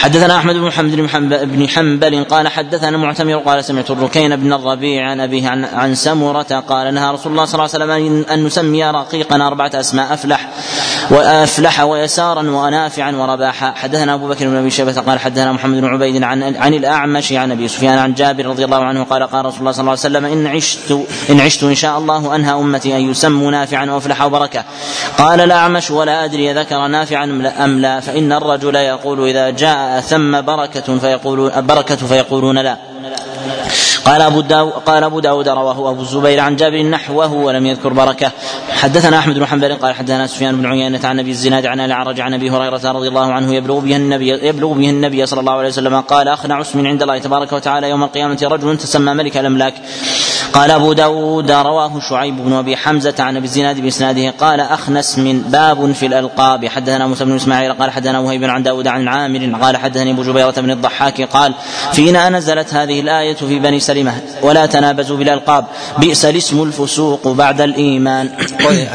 حدثنا أحمد بن محمد بن حنبل قال حدثنا معتمر قال سمعت الركين بن الربيع عن أبيه عن, عن سمرة قال نهى رسول الله صلى الله عليه وسلم ان نسمي رقيقا أربعة أسماء أفلح. وأفلح ويسارا ونافعا ورباحا حدثنا أبو بكر بن أبي شيبة قال حدثنا محمد بن عبيد عن عن الأعمش عن أبي سفيان عن جابر رضي الله عنه قال قال رسول الله صلى الله عليه وسلم إن عشت إن عشت إن شاء الله أنهى أمتي أن يسموا نافعا وأفلح وبركة. قال الأعمش ولا أدري ذكر نافعا أم لا فإن الرجل يقول إذا جاء ثم بركة فيقول بركة فيقولون لا. قال أبو داود قال أبو داود رواه أبو الزبير عن جابر نحوه ولم يذكر بركة. حدثنا أحمد بن حنبل قال حدثنا سفيان بن عيينة عن أبي الزناد عن الأعرج عن أبي هريرة رضي الله عنه يبلغ به النبي يبلغ به النبي صلى الله عليه وسلم قال أخنع اسم عند الله تبارك وتعالى يوم القيامة رجل تسمى ملك الأملاك. قال أبو داود رواه شعيب بن أبي حمزة عن أبي الزناد بإسناده قال أخنس من باب في الألقاب. حدثنا موسى بن إسماعيل قال حدثنا وهيب عن داود عن عامر قال حدثني أبو جبيرة بن الضحاك قال فينا نزلت هذه الآية في بني سلمة ولا تنابزوا بالألقاب. بئس الاسم الفسوق بعد الإيمان.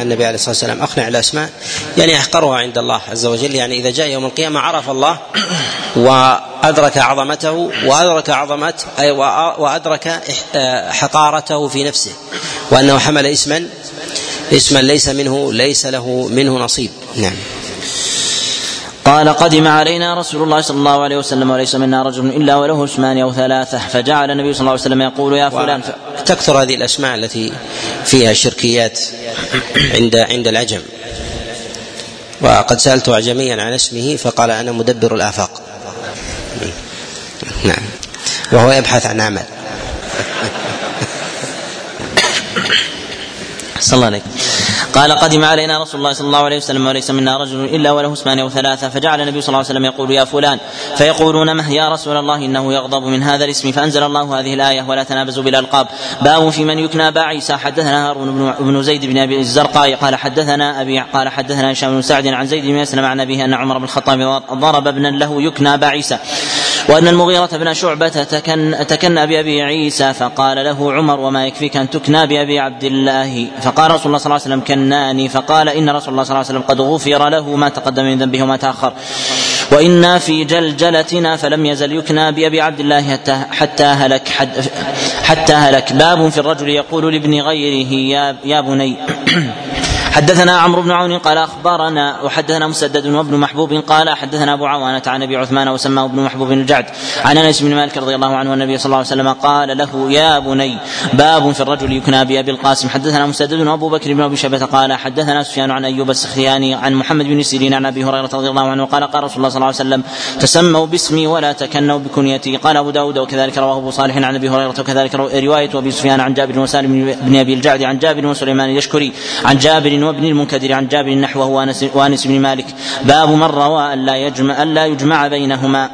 النبي عليه الصلاة والسلام أقنع الأسماء. يعني أحقرها عند الله عز وجل. يعني إذا جاء يوم القيامة عرف الله وأدرك عظمته وأدرك عظمة وأدرك حقارته في نفسه. وأنه حمل اسما اسما ليس منه ليس له منه نصيب. نعم. قال قدم علينا رسول الله صلى الله عليه وسلم وليس منا رجل إلا وله اسمان أو ثلاثة. فجعل النبي صلى الله عليه وسلم يقول يا فلان تكثر هذه الأسماء التي فيها شركيات عند عند العجم. وقد سألت اعجميا عن اسمه فقال أنا مدبر الآفاق. نعم. وهو يبحث عن عمل صلى الله عليه قال قدم علينا رسول الله صلى الله عليه وسلم وليس منا رجل إلا وله اسمان أو ثلاثة. فجعل النبي صلى الله عليه وسلم يقول يا فلان. فيقولون مه يا رسول الله؟ إنه يغضب من هذا الاسم. فأنزل الله هذه الآية ولا تنابزوا بالألقاب. باب في من يكنى باعيسى حدثنا هارون بن زيد بن أبي الزرقاء. قال حدثنا ابي قال حدثنا هشام بن سعد عن زيد بن أسلم عن أبيه أن عمر بن الخطاب ضرب ابنا له يكنى باعيسى وأن المغيرة بن شعبة تكن, تكن بأبي عيسى فقال له عمر وما يكفيك أن تكنى بأبي عبد الله؟ فقال رسول الله صلى الله عليه وسلم كناني. فقال إن رسول الله صلى الله عليه وسلم قد غفر له ما تقدم من ذنبه وما تأخر. وإنا في جلجلتنا فلم يزل يكنى بأبي عبد الله حتى, حتى هلك حتى هلك. باب في الرجل يقول لابن غيره يا, يا بني. حدثنا عمرو بن عون قال أخبرنا وحدثنا مسدد وابن محبوب قال حدثنا أبو عوانة عن أبي عثمان وسماه ابن محبوب الجعد عن أنس بن مالك رضي الله عنه النبي صلى الله عليه وسلم قال له يا بني باب في الرجل يكنى بأبي القاسم. حدثنا مسدد وابو بكر بن أبي شيبه قال حدثنا سفيان عن أيوب السختياني عن محمد بن سيرين عن أبي هريرة رضي الله عنه قال قال رسول الله صلى الله عليه وسلم تسموا باسمي ولا تكنوا بكنيتي. قال أبو داود وكذلك رواه أبو صالح عن أبي هريرة وكذلك رواية أبي سفيان عن جابر وسالم بن أبي الجعد عن جابر وسليمان يشكري عن جابر وابن المنكدر عن جابر نحوه وأنس بن مالك. باب من روى ألا يجمع ألا يجمع بينهما.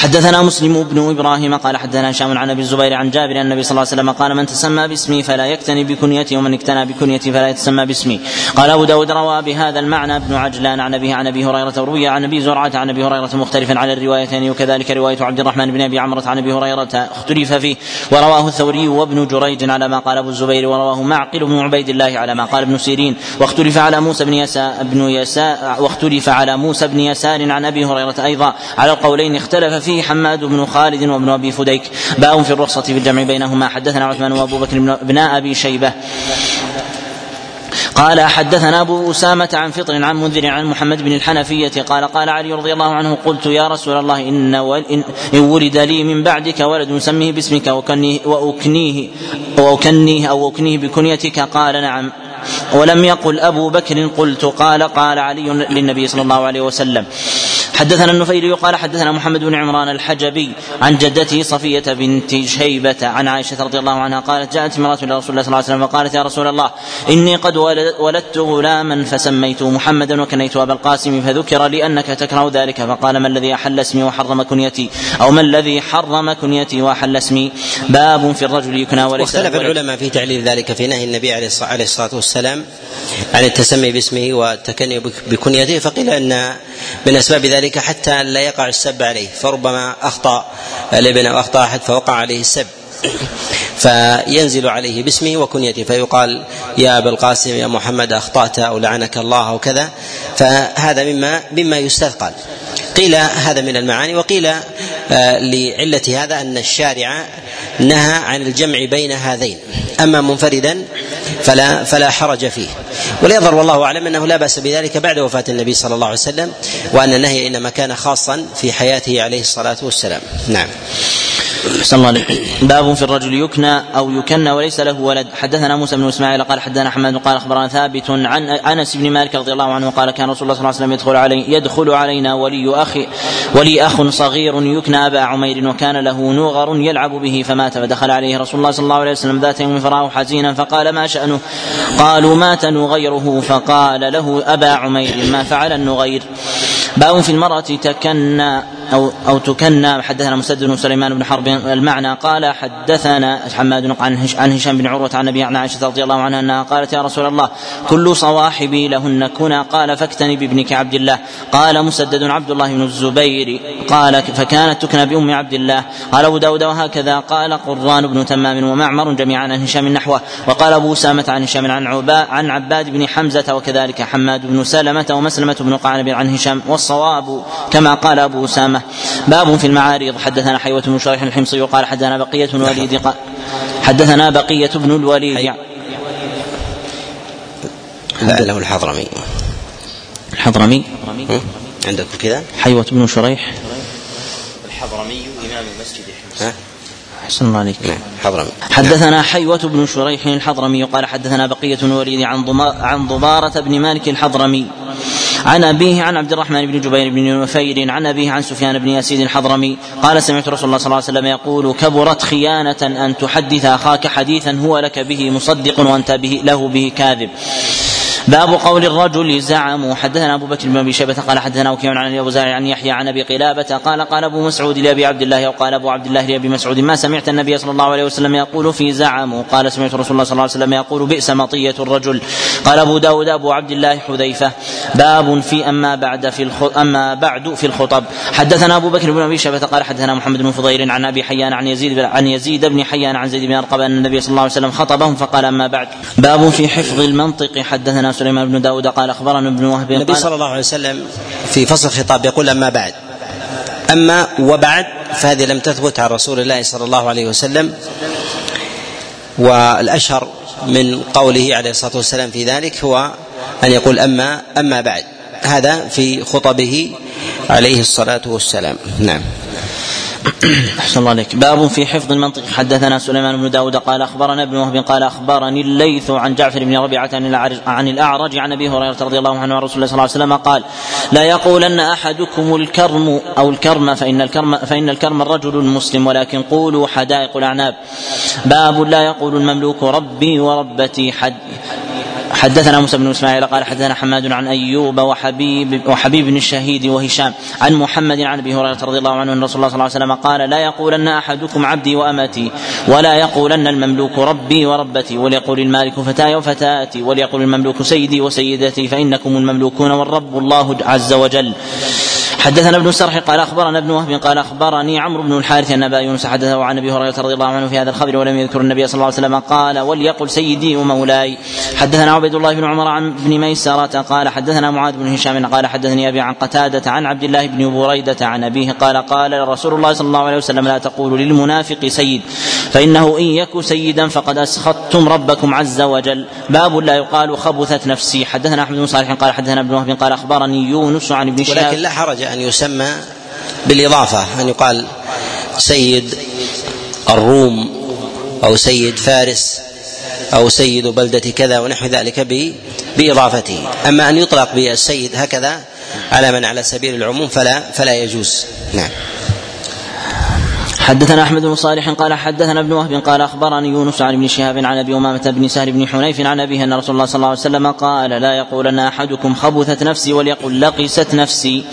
حدثنا مسلم بن إبراهيم قال حدثنا هشام عن أبي الزبير عن جابر ان النبي صلى الله عليه وسلم قال من تسمى باسمي فلا يكتني بكنيتي ومن اكتنى بكنيتي فلا يتسمى باسمي. قال أبو داود روى بهذا المعنى ابن عجلان عن أبيه عن أبي هريرة وروي عن أبي زرعة عن أبي هريرة مختلفا على الروايتين وكذلك رواية عبد الرحمن بن أبي عمرة عن أبي هريرة اختلف فيه. ورواه الثوري وابن جريج على ما قال أبو الزبير ورواه معقل بن عبيد الله على ما قال ابن سيرين. واختلف على موسى بن يسار بن يسار واختلف على موسى بن يسار عن أبي هريرة أيضا. على القولين اختلف فيه. حماد بن خالد وابن أبي فديك. باب في الرخصة في الجمع بينهما. حدثنا عثمان وأبو بكر بن أبي شيبة. قال حدثنا أبو أسامة عن فطر عن منذر عن محمد بن الحنفية. قال قال علي رضي الله عنه قلت يا رسول الله إن إن, إن ولد لي من بعدك ولد سميه باسمك وكنيه واكنيه وأكنيه أو أكنيه بكنيتك. قال نعم. ولم يقل أبو بكر قلت. قال قال علي للنبي صلى الله عليه وسلم حدثنا النفيلي قال حدثنا محمد بن عمران الحجبي عن جدته صفية بنت شيبة عن عائشة رضي الله عنها قالت جاءت امرأة إلى رسول الله صلى الله عليه وسلم فقالت يا رسول الله إني قد ولدت غلاما فسميته محمدا وكنيت أبا القاسم فذكر لي أنك تكره ذلك فقال ما الذي أحل اسمي وحرم كنيتي؟ أو ما الذي حرم كنيتي وأحل اسمي؟ باب في الرجل يكنى وليس واختلف العلماء في تعليل ذلك في نهي النبي عليه الصلاة والسلام عن التسمي باسمه والتكني بكنيته فقيل أن من أسباب ذلك حتى لا يقع السب عليه فربما أخطأ الإبن أو أخطأ أحد فوقع عليه السب. فينزل عليه باسمه وكنيته فيقال يا أبا القاسم يا محمد أخطأت أو لعنك الله أو كذا. فهذا مما مما يستثقل. قيل هذا من المعاني وقيل لعلة هذا أن الشارع نهى عن الجمع بين هذين. أما منفردا فلا فلا حرج فيه. وليظهر والله أعلم أنه لا بأس بذلك بعد وفاة النبي صلى الله عليه وسلم وأن النهي إنما كان خاصا في حياته عليه الصلاة والسلام. نعم. صلى الله باب في الرجل يكنى أو يكنى وليس له ولد. حدثنا موسى بن إسماعيل قال حدثنا حماد قال أخبرنا ثابت عن أنس بن مالك رضي الله عنه قال كان رسول الله صلى الله عليه وسلم يدخل علي يدخل علينا ولي أخي ولي أخ صغير يكنى أبا عمير وكان له نوغر يلعب به فمات فدخل عليه رسول الله صلى الله عليه وسلم ذات يوم فرآه حزينا فقال ما شأنه؟ قالوا مات نغيره فقال له أبا عمير ما فعل النغير. باب في المرأة تكنى أو أو تكنى. حدثنا مسدد بن سليمان بن حرب المعنى. قال حدثنا حماد عن عن هشام بن عروة عن أبي عن عائشة رضي الله عنها أنها قالت يا رسول الله كل صواحبي لهن كنا. قال فاكتني بابنك عبد الله. قال مسدد عبد الله بن الزبير. قال فكانت تكنى بأم عبد الله. قال أبو داود وهكذا قال قران بن تمام ومعمر جميعا عن هشام نحوه. وقال أبو أسامة عن هشام عن عباء عن عباد بن حمزة. وكذلك حماد بن سلمة ومسلمة بن قعنب عن هشام. والصواب كما قال أبو باب في المعارض. حدثنا حيوة بن شريح الحمصي وقال حدثنا بقية بن الوليد حدثنا بقية بن الوليد. لا له الحضرمي. الحضرمي؟ عندكم كذا؟ حيوة بن شريح. الحضرمي إمام المسجد حمص أحسن الله عليك. نعم حضرمي. حدثنا حيوة بن شريح الحضرمي قال حدثنا بقية بن الوليد عن عن ضمارة بن مالك الحضرمي. عن أبيه عن عبد الرحمن بن جبير بن نفير عن أبيه عن سفيان بن يزيد الحضرمي. قال سمعت رسول الله صلى الله عليه وسلم يقول كبرت خيانة أن تحدث أخاك حديثا هو لك به مصدق وأنت به له به كاذب. باب قول الرجل زعموا حدثنا أبو بكر بن أبي شيبة قال حدثنا وكيع عن ابو زارع عن يحيى عن أبي قلابة قال قال أبو مسعود لأبي عبد الله أو قال أبو عبد الله لأبي مسعود ما سمعت النبي صلى الله عليه وسلم يقول في زعموا قال سمعت رسول الله صلى الله عليه وسلم يقول بئس مطية الرجل. قال أبو داود أبو عبد الله حذيفة. باب في أما بعد في. أما بعد في الخطب. حدثنا أبو بكر بن أبي شيبة قال حدثنا محمد بن فضيل عن أبي حيان عن يزيد عن يزيد بن حيان عن زيد بن ارقم أن النبي صلى الله عليه وسلم خطبهم فقال أما بعد. باب في حفظ المنطق. حدثنا سليمان بن داود قال أخبرنا ابن وهب النبي صلى الله عليه وسلم في فصل الخطاب يقول أما بعد. أما وبعد فهذه لم تثبت عن رسول الله صلى الله عليه وسلم والأشهر من قوله عليه الصلاة والسلام في ذلك هو أن يقول اما أما بعد. هذا في خطبه عليه الصلاة والسلام. نعم. أحسن الله عليك. باب في حفظ المنطق. حدثنا سليمان بن داود قال أخبرنا ابن وهب قال أخبرني الليث عن جعفر بن ربيعة عن الأعرج عن أبي هريرة رضي الله عنه عن رسول الله صلى الله عليه وسلم قال لا يقولن أحدكم الكرم أو الكرم فإن الكرم فإن الكرم الرجل المسلم ولكن قولوا حدائق الأعناب. باب لا يقول المملوك ربي وربتي حد حدثنا موسى بن إسماعيل قال حدثنا حماد عن أيوب وحبيب وحبيب بن الشهيد وهشام عن محمد عن أبي هريرة رضي الله عنه أن رسول الله صلى الله عليه وسلم قال لا يقولن أحدكم عبدي وامتي ولا يقولن المملوك ربي وربتي وليقول المالك فتاي وفتاتي وليقول المملوك سيدي وسيدتي فإنكم المملوكون والرب الله عز وجل. حدثنا ابن السرح قال أخبرنا ابن وهب قال أخبرني عمرو بن الحارث أن أبا يونس حدثه عن أبي هريرة رضي الله عنه في هذا الخبر ولم يذكر النبي صلى الله عليه وسلم قال وليقل سيدي ومولاي. حدثنا عبيد الله بن عمر عن ابن ميسرة قال حدثنا معاذ بن هشام قال حدثني أبي عن قتادة عن عبد الله بن بريدة عن أبيه قال قال رسول الله صلى الله عليه وسلم لا تقولوا للمنافق سيد فإنه إن يك سيدا فقد أسخطتم ربكم عز وجل. باب لا يقال خبثت نفسي. حدثنا أحمد بن صالح قال حدثنا ابن وهب قال أخبرني يونس عن ابن ولكن لا حرج. أن يسمى بالإضافة أن يقال سيد الروم أو سيد فارس أو سيد بلدة كذا ونحو ذلك بإضافته. أما أن يطلق بالسيد هكذا على من؟ على سبيل العموم فلا فلا يجوز. نعم. حدثنا أحمد بن صالح قال حدثنا ابن وهب قال أخبرني يونس عن ابن شهاب عن أبي أمامة بن سهل بن حنيف عن أبيه أن رسول الله صلى الله عليه وسلم قال لا يقولن أحدكم خبثت نفسي وليقل لقست نفسي.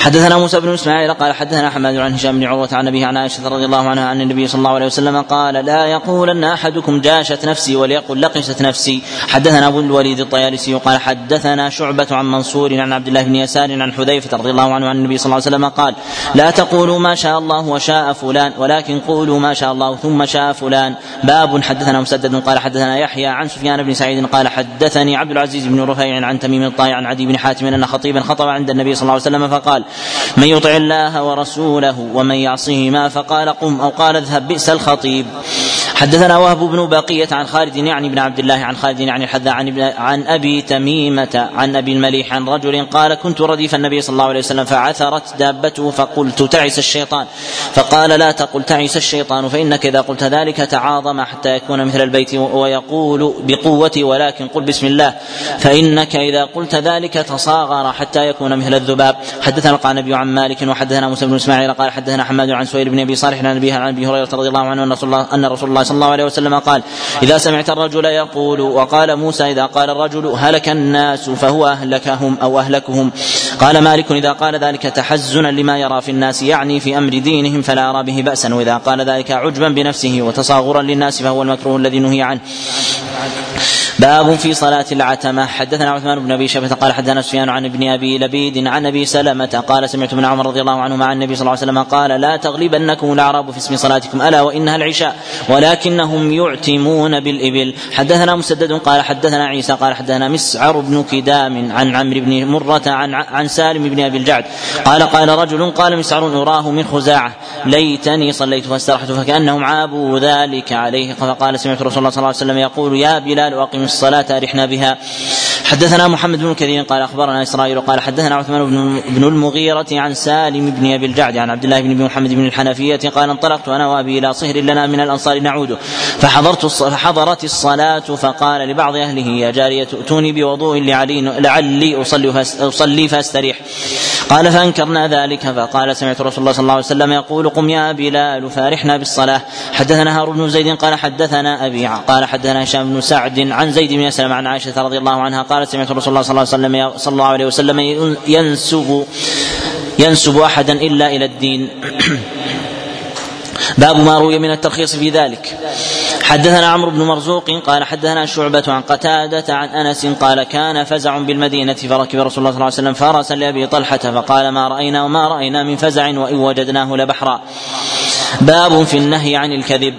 حدثنا موسى بن إسماعيل قال حدثنا حماد عن هشام بن عروة عن أبيه عن عائشة رضي الله عنها عن النبي صلى الله عليه وسلم قال لا يقولن أحدكم جاشت نفسي وليقل لقست نفسي. حدثنا أبو الوليد الطيالسي قال حدثنا شعبة عن منصور عن عبد الله بن يسار عن حذيفة رضي الله عنه عن النبي صلى الله عليه وسلم قال لا تقولوا ما شاء الله وشاء فلان ولكن قولوا ما شاء الله ثم شاء فلان. باب حدثنا مسدد قال حدثنا يحيى عن سفيان بن سعيد قال حدثني عبد العزيز بن رفيع عن تميم الطائع عن عدي بن حاتم أن خطيبا خطب عند النبي صلى الله عليه وسلم فقال من يطع الله ورسوله ومن يعصهما فقال قم أو قال اذهب بئس الخطيب. حدثنا وهب بن بقية عن خالد يعني بن عبد الله عن خالد يعني الحذاء عن, عن أبي تميمة عن أبي المليح عن رجل قال كنت رديف النبي صلى الله عليه وسلم فعثرت دابته فقلت تعس الشيطان. فقال لا تقل تعس الشيطان فإنك إذا قلت ذلك تعاظم حتى يكون مثل البيت ويقول بقوتي ولكن قل بسم الله. فإنك إذا قلت ذلك تصاغر حتى يكون مثل الذباب. حدثنا القعنبي عن مالك وحدثنا موسى بن إسماعيل قال حدثنا حماد عن سهيل بن أبي صالح عن أبي هريرة رضي الله عنه أن رسول الله أن رسول الله صلى الله عليه وسلم قال إذا سمعت الرجل يقول وقال موسى إذا قال الرجل هلك الناس فهو أهلكهم أو أهلكهم؟ قال مالك إذا قال ذلك تحزنا لما يرى في الناس يعني في أمر دينهم فلا أرى به بأسا وإذا قال ذلك عجبا بنفسه وتصاغرا للناس فهو المكروه الذي نهي عنه. باب في صلاة العتمة. حدثنا عثمان بن أبي شيبة قال حدثنا سفيان عن ابن أبي لبيد عن أبي سلمة قال سمعت ابن عمر رضي الله عنهما عن النبي صلى الله عليه وسلم قال لا تغلبنكم الأعراب في اسم صلاتكم ألا وانها العشاء ولكنهم يعتمون بالإبل. حدثنا مسدد قال حدثنا عيسى قال حدثنا مسعر بن كدام عن عمرو بن مرة عن عن سالم بن أبي الجعد قال قال رجل قال مسعر أراه من خزاعة. ليتني صليت فاسترحت فكأنهم عابوا ذلك عليه. فقال سمعت رسول الله صلى الله عليه وسلم يقول يا بلال أقم الصلاة أرحنا بها. حدثنا محمد بن كثير قال أخبرنا إسرائيل قال حدثنا عثمان بن المغيرة عن سالم بن أبي الجعد عن عبد الله بن محمد بن الحنفية قال انطلقت أنا وأبي إلى صهر لنا من الأنصار نعود فحضرت فحضرت الصلاة فقال لبعض أهله يا جارية ائتوني بوضوء لعلي لعلي أصلي أصلي فاستريح. قال فأنكرنا ذلك فقال سمعت رسول الله صلى الله عليه وسلم يقول قم يا بلال فارحنا بالصلاة. حدثنا هارون بن زيد قال حدثنا أبي قال حدثنا هشام بن سعد عن زيد بن اسلم عن عائشة رضي الله عنها قال قالت سمعت رسول الله صلى الله عليه وسلم صلى الله عليه وسلم ينسب ينسب أحدا إلا إلى الدين. باب ما روي من الترخيص في ذلك. حدثنا عمرو بن مرزوق قال حدثنا شعبة عن قتادة عن أنس قال كان فزع بالمدينة فركب رسول الله صلى الله عليه وسلم فرسا لأبي طلحة فقال ما رأينا وما رأينا من فزع وإن وجدناه لبحرا. باب في النهي عن الكذب.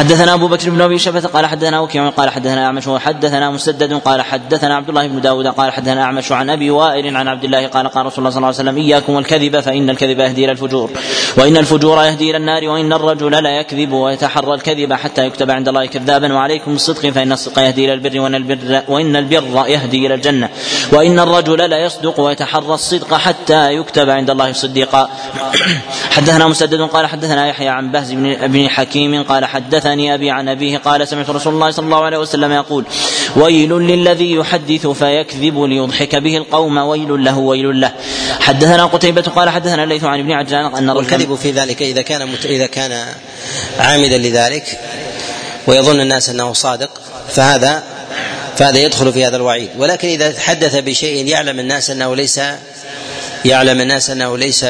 حدثنا أبو بكر بن أبي شبة قال حدثنا وكيع قال حدثنا أعمش وحدثنا مسدد قال حدثنا عبد الله بن داود قال حدثنا أعمش عن أبي وائل عن عبد الله قال قال رسول الله صلى الله عليه وسلم إياكم والكذب فإن الكذب يهدي إلى الفجور وإن الفجور يهدي إلى النار وإن الرجل لا يكذب ويتحرى الكذب حتى يكتب عند الله كذابا وعليكم بالصدق فإن الصدق يهدي إلى البر وإن البر وإن البر يهدي إلى الجنة وإن الرجل لا يصدق ويتحرى الصدق حتى يكتب عند الله صديقا. حدثنا مسدد قال حدثنا يحيى عن بهز بن حكيم قال حدثني أبي عن أبيه قال سمعت رسول الله صلى الله عليه وسلم يقول ويل للذي يحدث فيكذب ليضحك به القوم ويل له ويل له. حدثنا قتيبة قال حدثنا الليث عن ابن عجلان أن والكذب في ذلك إذا كان مت... إذا كان عامدا لذلك ويظن الناس أنه صادق فهذا فهذا يدخل في هذا الوعيد. ولكن إذا حدث بشيء يعلم الناس أنه ليس يعلم الناس أنه ليس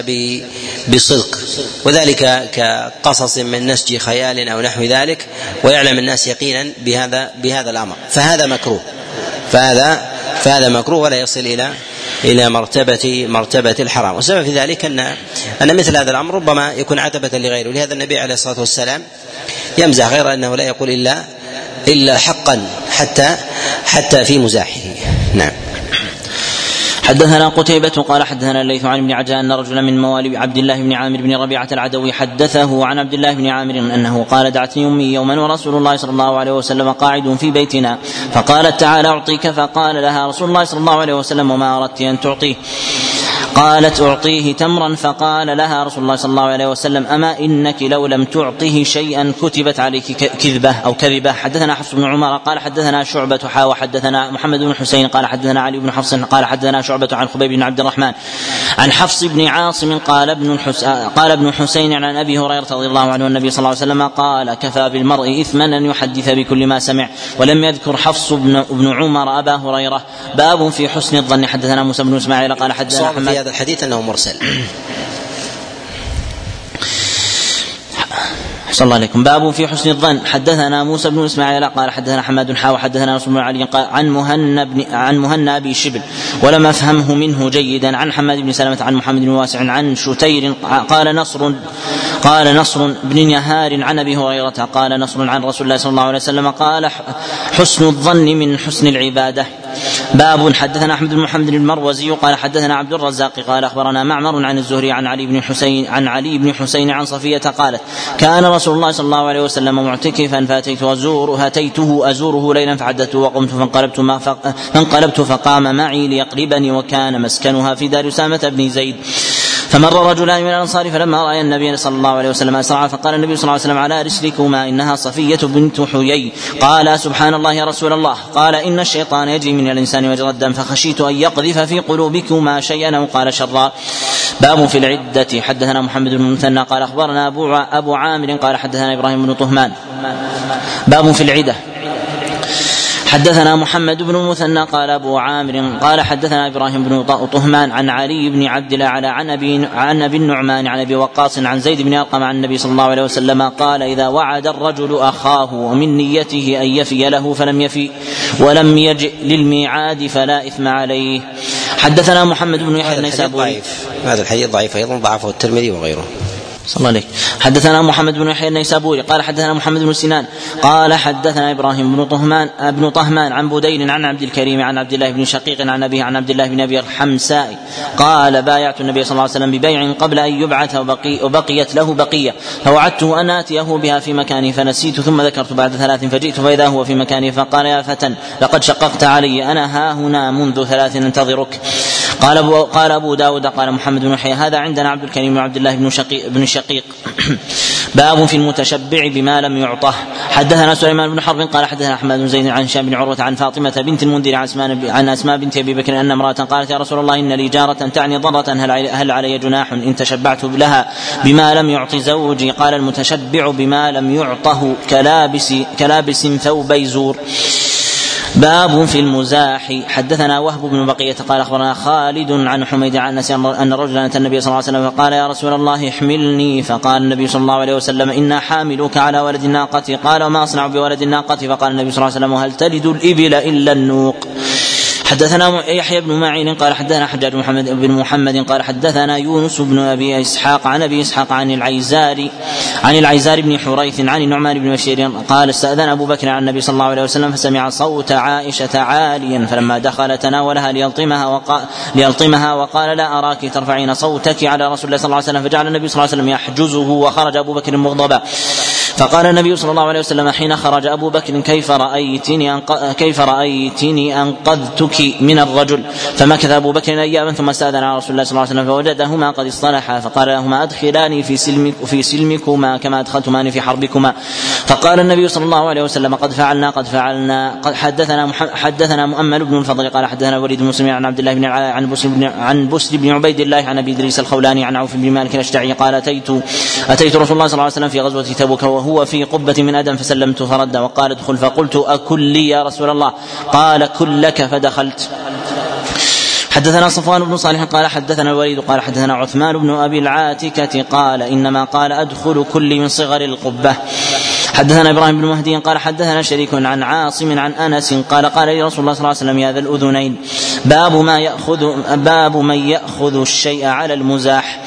بصدق. وذلك كقصص من نسج خيال أو نحو ذلك ويعلم الناس يقينا بهذا بهذا الأمر. فهذا مكروه. فهذا فهذا مكروه ولا يصل إلى إلى مرتبه مرتبة الحرام. والسبب في ذلك ان أن مثل هذا الأمر ربما يكون عتبة لغيره. ولهذا النبي عليه الصلاة والسلام يمزح غير أنه لا يقول الا إلا حقا حتى حتى في مزاحه. نعم. حدثنا قتيبة قال حدثنا الليث عن ابن عجلان أن رجلا من موالي عبد الله بن عامر بن ربيعة العدوي حدثه عن عبد الله بن عامر أنه قال دعتني أمي يوما ورسول الله صلى الله عليه وسلم قاعد في بيتنا فقالت تعالى أعطيك فقال لها رسول الله صلى الله عليه وسلم وما أردت أن تعطيه. قالت أعطيه تمرا فقال لها رسول الله صلى الله عليه وسلم أما إنك لو لم تعطه شيئا كتبت عليك كذبة أو كذبة. حدثنا حفص بن عمر قال حدثنا شعبة حا وحدثنا محمد بن حسين قال حدثنا علي بن حفص قال حدثنا شعبة عن خبيب بن عبد الرحمن عن حفص بن عاصم قال ابن قال ابن حسين عن أبي هريرة رضي الله عنه النبي صلى الله عليه وسلم قال كفى بالمرء إثما أن يحدث بكل ما سمع. ولم يذكر حفص بن, بن عمر أبا هريرة. باب في حسن الظن. حدثنا موسى بن إسماعيل قال حدثنا حماد هذا الحديث أنه مرسل. صلى الله عليكم. باب في حسن الظن. حدثنا موسى بن إسماعيل قال حدثنا حماد حا وحدثنا نصر بن علي قال عن مهنا بن عن مهنا أبي شبل ولم أفهمه منه جيدا. عن حماد بن سلمة عن محمد بن واسع عن شتير قال نصر قال نصر بن نهار عن أبي هريرة قال نصر عن رسول الله صلى الله عليه وسلم قال حسن الظن من حسن العبادة. باب حدثنا أحمد بن محمد المروزي قال حدثنا عبد الرزاق قال أخبرنا معمر عن الزهري عن علي بن حسين عن علي بن حسين عن صفية قالت كان رسول الله صلى الله عليه وسلم معتكفا فأتيت ازور اتيته أزوره ليلا فحدثته وقمت فانقلبت ما فانقلبت فقام معي ليقلبني وكان مسكنها في دار أسامة بن زيد. فمر رجلان من الأنصار فلما راى النبي صلى الله عليه وسلم أسرع فقال النبي صلى الله عليه وسلم على رسلكما إنها صفية بنت حيي. قال سبحان الله يا رسول الله. قال إن الشيطان يجري من الإنسان مجرى الدم فخشيت أن يقذف في قلوبكما شيئا أو قال شرا. باب في العدة. حدثنا محمد بن المثنى قال أخبرنا أبو أبو عامر قال حدثنا إبراهيم بن طهمان. باب في العدة. حدثنا محمد بن المثنى قال أبو عامر قال حدثنا إبراهيم بن طهمان عن علي بن عبد الاعلى عن ابي عن أبي النعمان عن أبي وقاص عن زيد بن أرقم عن النبي صلى الله عليه وسلم قال إذا وعد الرجل أخاه ومن نيته أن يفي له فلم يفي ولم يجئ للميعاد فلا إثم عليه. حدثنا محمد بن يحيى النيسابوري هذا الحديث ضعيف أيضا ضعفه الترمذي وغيره. صلى الله عليك حدثنا محمد بن يحيى النيسابوري قال حدثنا محمد بن سنان قال حدثنا إبراهيم بن طهمان ابن طهمان عن بدين عن عبد الكريم عن عبد الله بن شقيق عن أبيه عن عبد الله بن أبي الحمساء قال بايعت النبي صلى الله عليه وسلم ببيع قبل أن يبعث وبقي وبقيت له بقية فوعدته أن آتيه بها في مكانه فنسيت ثم ذكرت بعد ثلاث فجئت فإذا هو في مكانه فقال يا فتى لقد شققت علي أنا ها هنا منذ ثلاث انتظرك. قال أبو قال أبو داود قال محمد بن يحيى هذا عندنا عبد الكريم بن عبد الله بن شقيق, بن شقيق. باب في المتشبع بما لم يعطه. حدثنا سليمان بن حرب قال حدثنا أحمد بن زيد عن هشام بن عروة عن فاطمة بنت المنذر عن اسماء عن اسماء بنت أبي بكر أن امرأة قالت يا رسول الله إن لي جارة تعني ضرة هل هل علي جناح؟ إن تشبعت لها بما لم يعط زوجي. قال المتشبع بما لم يعطه كلابس كلابس ثوبي زور. باب في المزاح. حدثنا وهب بن بقية قال أخبرنا خالد عن حميد عن أنس أن رجلا أتى النبي صلى الله عليه وسلم فقال يا رسول الله احملني. فقال النبي صلى الله عليه وسلم إنا حاملك على ولد الناقة. قال وما أصنع بولد الناقة؟ فقال النبي صلى الله عليه وسلم هل تلد الإبل إلا النوق؟ حدثنا يحيى بن معين قال حدثنا حجاج محمد بن محمد قال حدثنا يونس بن أبي إسحاق عن أبي إسحاق عن العيزار عن العيزار بن حريث عن النعمان بن بشير قال استأذن أبو بكر عن النبي صلى الله عليه وسلم فسمع صوت عائشة عاليا فلما دخل تناولها ليلطمها وقال ليلطمها وقال لا أراك ترفعين صوتك على رسول الله صلى الله عليه وسلم فجعل النبي صلى الله عليه وسلم يحجزه وخرج أبو بكر مغضبا. فقال النبي صلى الله عليه وسلم حين خرج أبو بكر كيف رأيتني أنق... كيف رأيتني انقذتك من الرجل؟ فمكث أبو بكر إياما ثم استأذن على رسول الله صلى الله عليه وسلم فوجدهما قد اصطلحا فقال لهما أدخلاني في سلمك في سلمكما كما ادخلتماني في حربكما. فقال النبي صلى الله عليه وسلم قد فعلنا قد فعلنا قد حدثنا حدثنا مؤمل بن الفضل. قال حدثنا وليد بن مسلم عن عبد الله بن عن بسر بن عن بسر بن عبيد الله عن أبي إدريس الخولاني عن عوف بن مالك الأشجعي. قال اتيت أتيت رسول الله صلى الله عليه وسلم في غزوة تبوك وهو وهو في قبة من أدم فسلمت فرد وقال ادخل فقلت أكل لي يا رسول الله؟ قال كل لك فدخلت. حدثنا صفوان بن صالح قال حدثنا الوليد قال حدثنا عثمان بن أبي العاتكة قال إنما قال أدخل كل من صغر القبة. حدثنا إبراهيم بن مهدي قال حدثنا شريك عن عاصم عن أنس قال قال لي رسول الله صلى الله عليه وسلم يا ذا الأذنين. باب ما يأخذ باب من يأخذ الشيء على المزاح.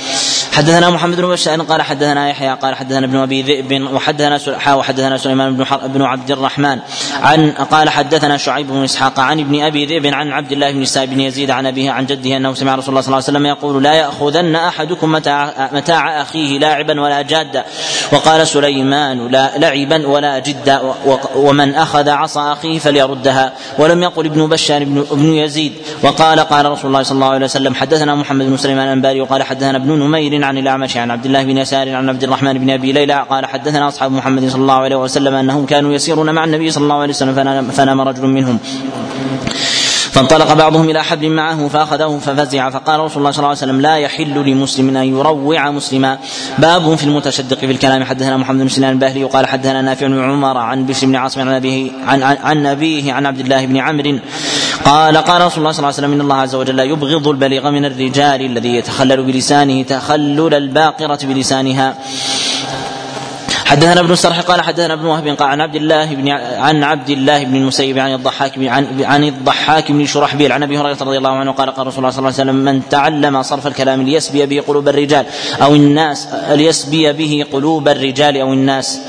حدثنا محمد بن بشار قال حدثنا يحيى قال حدثنا ابن أبي ذئب وحدثنا وحدثنا سليمان بن بن عبد الرحمن عن قال حدثنا شعيب بن إسحاق عن ابن أبي ذئب عن عبد الله بن سعيد بن يزيد عن ابيه عن جده أنه سمع رسول الله صلى الله عليه وسلم يقول لا يأخذن أحدكم متاع, متاع أخيه لاعبا ولا جادا. وقال سليمان لا لعبا ولا جدا. ومن أخذ عصا أخيه فليردها. ولم يقل ابن بشار بن يزيد. وقال قال رسول الله صلى الله عليه وسلم حدثنا محمد بن سليمان الأنباري وقال حدثنا ابن نمير عن الأعمش عن عبد الله بن يسار عن عبد الرحمن بن أبي ليلى قال حدثنا أصحاب محمد صلى الله عليه وسلم أنهم كانوا يسيرون مع النبي صلى الله عليه وسلم فنام رجل منهم. فانطلق بعضهم إلى حبل معه فأخذه ففزع فقال رسول الله صلى الله عليه وسلم لا يحل لمسلم أن يروع مسلما. باب في المتشدق في الكلام. حدثنا محمد بن سنان الباهلي وقال حدثنا نافع بن عمر عن بشر بن عاصم عن أبيه عن, عن, عن أبيه عن عبد الله بن عمرو. قال قال رسول الله صلى الله عليه وسلم إن الله عز وجل يبغض البليغ من الرجال الذي يتخلل بلسانه تخلل الباقرة بلسانها. حدثنا ابن السرح قال حدثنا ابن وهب قال عن عبد الله بن عن عبد الله بن المسيب عن الضحاك بن عن, عن الضحاك بن شرحبيل عن أبي هريرة رضي الله عنه قال قال رسول الله صلى الله عليه وسلم من تعلم صرف الكلام ليسبي به قلوب الرجال أو الناس ليسبي به قلوب الرجال أو الناس.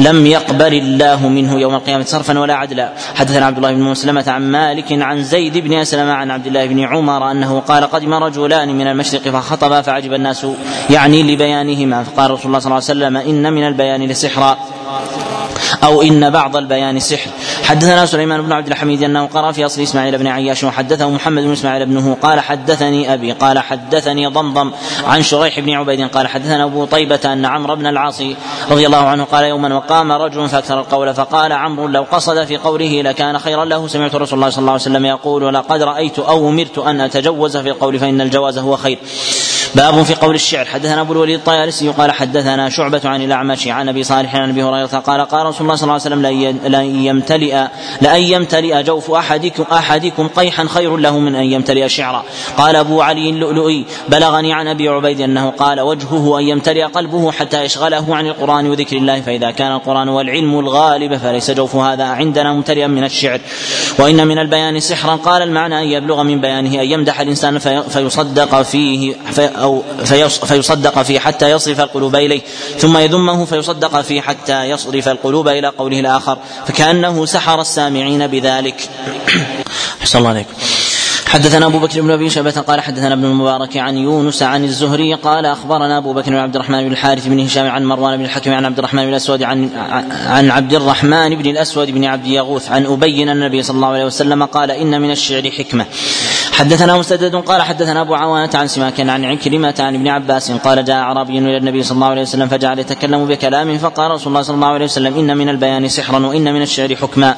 لم يقبل الله منه يوم القيامة صرفا ولا عدلا. حدثنا عبد الله بن مسلمة عن مالك عن زيد بن أسلم عن عبد الله بن عمر أنه قال قدم رجلان من المشرق فخطبا فعجب الناس يعني لبيانهما. فقال رسول الله صلى الله عليه وسلم إن من البيان لسحرا أو إن بعض البيان سحر. حدثنا سليمان بن عبد الحميد أنه قرأ في أصل إسماعيل بن عياش وحدثه محمد بن إسماعيل ابنه قال حدثني أبي قال حدثني ضمضم عن شريح بن عبيد قال حدثنا أبو طيبة أن عمرو بن العاص رضي الله عنه قال يوما وقام رجل فأكثر القول فقال عمرو لو قصد في قوله لكان خيرا له سمعت رسول الله صلى الله عليه وسلم يقول لقد رأيت أو أمرت أن أتجوز في القول فإن الجواز هو خير. باب في قول الشعر. حدثنا أبو الوليد الطيالسي قال حدثنا شعبة عن الأعمش عن أبي صالح عن أبي هريرة قال قال رسول الله صلى الله عليه وسلم لن يمتلئ لأن يمتلئ جوف احدكم أحدكم قيحا خير له من أن يمتلئ شعرا. قال أبو علي اللؤلؤي بلغني عن أبي عبيد أنه قال وجهه أن يمتلئ قلبه حتى يشغله عن القرآن وذكر الله فإذا كان القرآن والعلم الغالب فليس جوف هذا عندنا ممتلئا من الشعر. وإن من البيان سحرا قال المعنى أن يبلغ من بيانه أن يمدح الإنسان فيصدق فيه في أو فيصدق فيه حتى يصرف القلوب إليه ثم يذمه فيصدق فيه حتى يصرف القلوب إلى قوله الآخر فكأنه سحر السامعين بذلك. الله حدثنا أبو بكر بن أبي شيبة قال حدثنا ابن المبارك عن يونس عن الزهري قال أخبرنا أبو بكر بن عبد الرحمن بن الحارث بن هشام عن مروان بن الحكم عن عبد الرحمن بن الأسود عن عن عبد الرحمن بن الأسود بن عبد يغوث عن أبي أن النبي صلى الله عليه وسلم قال إن من الشعر حكمة. حدثنا مسدد قال حدثنا أبو عوانة عن سماك عن عكرمة عن ابن عباس قال جاء أعرابي إلى النبي صلى الله عليه وسلم فجعل يتكلم بكلام فقال رسول الله صلى الله عليه وسلم إن من البيان سحرا وإن من الشعر حكما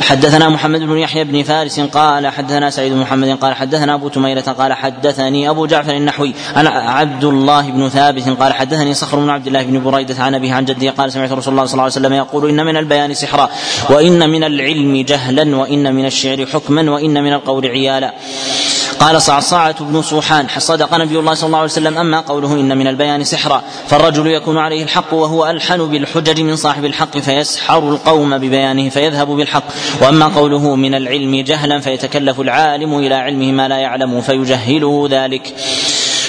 حدثنا محمد بن يحيى بن فارس قال حدثنا سعيد بن محمد قال حدثنا أبو تميلة قال حدثني أبو جعفر النحوي أنا عبد الله بن ثابت قال حدثني صخر بن عبد الله بن بريدة عن أبيه عن جده قال سمعت رسول الله صلى الله عليه وسلم يقول إن من البيان سحرا وإن من العلم جهلا وإن من الشعر حكما وإن من القول عيالا. قال صعصعة بن صوحان صدق نبي الله صلى الله عليه وسلم أما قوله إن من البيان سحرا فالرجل يكون عليه الحق وهو ألحن بالحجج من صاحب الحق فيسحر القوم ببيانه فيذهب بالحق. وأما قوله من العلم جهلا فيتكلف العالم إلى علمه ما لا يعلم فيجهله ذلك.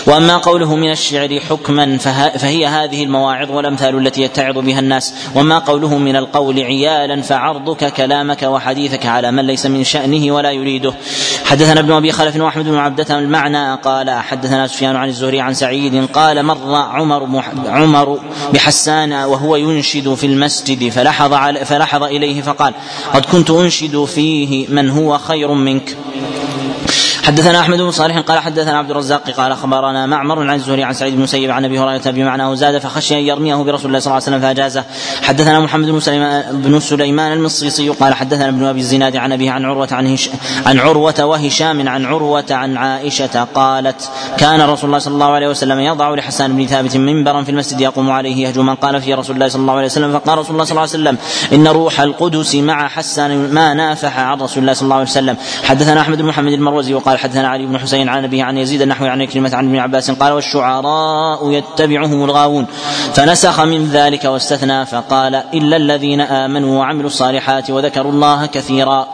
وأما قوله من الشعر حكما فهي هذه المواعظ والأمثال التي يتعظ بها الناس. وأما قوله من القول عيالا فعرضك كلامك وحديثك على من ليس من شأنه ولا يريده. حدثنا ابن أبي خلف وأحمد بن عبدة المعنى قال حدثنا سفيان عن الزهري عن سعيد قال مر عمر عمر بحسان وهو ينشد في المسجد فلحظ فلحظ إليه فقال قد كنت أنشد فيه من هو خير منك. حدثنا أحمد بن صالح قال حدثنا عبد الرزاق قال أخبرنا معمر عن الزهري عن سعيد بن مسيب عن أبي هريرة بمعناه زاد فخشي أن يرميه برسول الله صلى الله عليه وسلم فأجازه. حدثنا محمد بن سليمان بن سليمان المصيصي قال حدثنا ابن أبي الزناد عن أبيه عن عروة عن هش عن عروة وهشام عن عروة عن عائشة قالت كان رسول الله صلى الله عليه وسلم يضع لحسان بن ثابت منبرا في المسجد يقوم عليه يهجو من قال فيه رسول الله صلى الله عليه وسلم فقال رسول الله صلى الله عليه وسلم إن روح القدس مع حسان ما نافح عن رسول الله صلى الله عليه وسلم. حدثنا أحمد بن محمد المروزي وقال حدثنا علي بن حسين عن أبيه عن يزيد النحوي عن كلمة عن ابن عباس قال والشعراء يتبعهم الغاوون. فنسخ من ذلك واستثنى فقال إلا الذين آمنوا وعملوا الصالحات وذكروا الله كثيرا.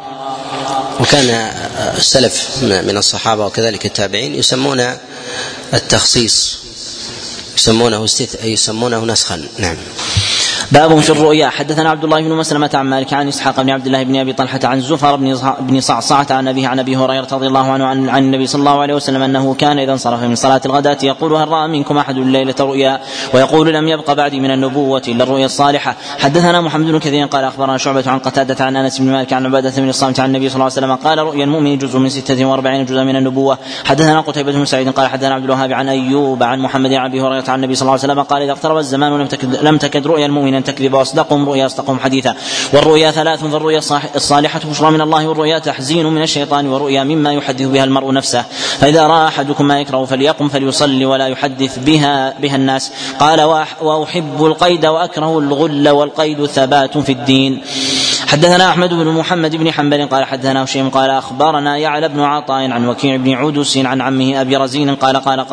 وكان السلف من الصحابة وكذلك التابعين يسمون التخصيص يسمونه استث... يسمونه نسخا. نعم. باب في الرؤيا. حدثنا عبد الله بن مسلمة عن مالك عن إسحاق بن عبد الله بن أبي طلحة عن زفر بن صعصعة عن أبيه عن أبي هريرة رضي الله عنه عن, عن النبي صلى الله عليه وسلم أنه كان إذا انصرف من صلاة الغداة يقول هل رأى منكم أحد الليلة رؤيا؟ ويقول لم يبق بعدي من النبوة إلا الرؤيا الصالحة. حدثنا محمد بن كثير قال أخبرنا شعبة عن قتادة عن أنس بن مالك عن عبادة بن الصامت عن النبي صلى الله عليه وسلم قال رؤيا المؤمن جزء من 46 جزءا من النبوة. حدثنا قتيبة بن سعيد قال حدثنا عبد الوهاب عن أيوب عن محمد عن أبي هريرة عن النبي صلى الله عليه وسلم قال إذا اقترب الزمان لم تكد لم تكد رؤيا المؤمن ان تكذب وأصدقهم رؤيا أصدقهم حديثا. والرؤيا ثلاث فالرؤيا الصالحة بشرى من الله والرؤيا تحزين من الشيطان ورؤيا مما يحدث بها المرء نفسه. فإذا رأى أحدكم ما يكره فليقم فليصلي ولا يحدث بها بها الناس. قال وأحب القيد وأكره الغل والقيد ثبات في الدين. حدثنا أحمد بن محمد بن حنبل قال حدثنا هشيم قال أخبرنا يعلى بن عطاء عن وكيع بن عدس عن عمه أبي رزين قال قال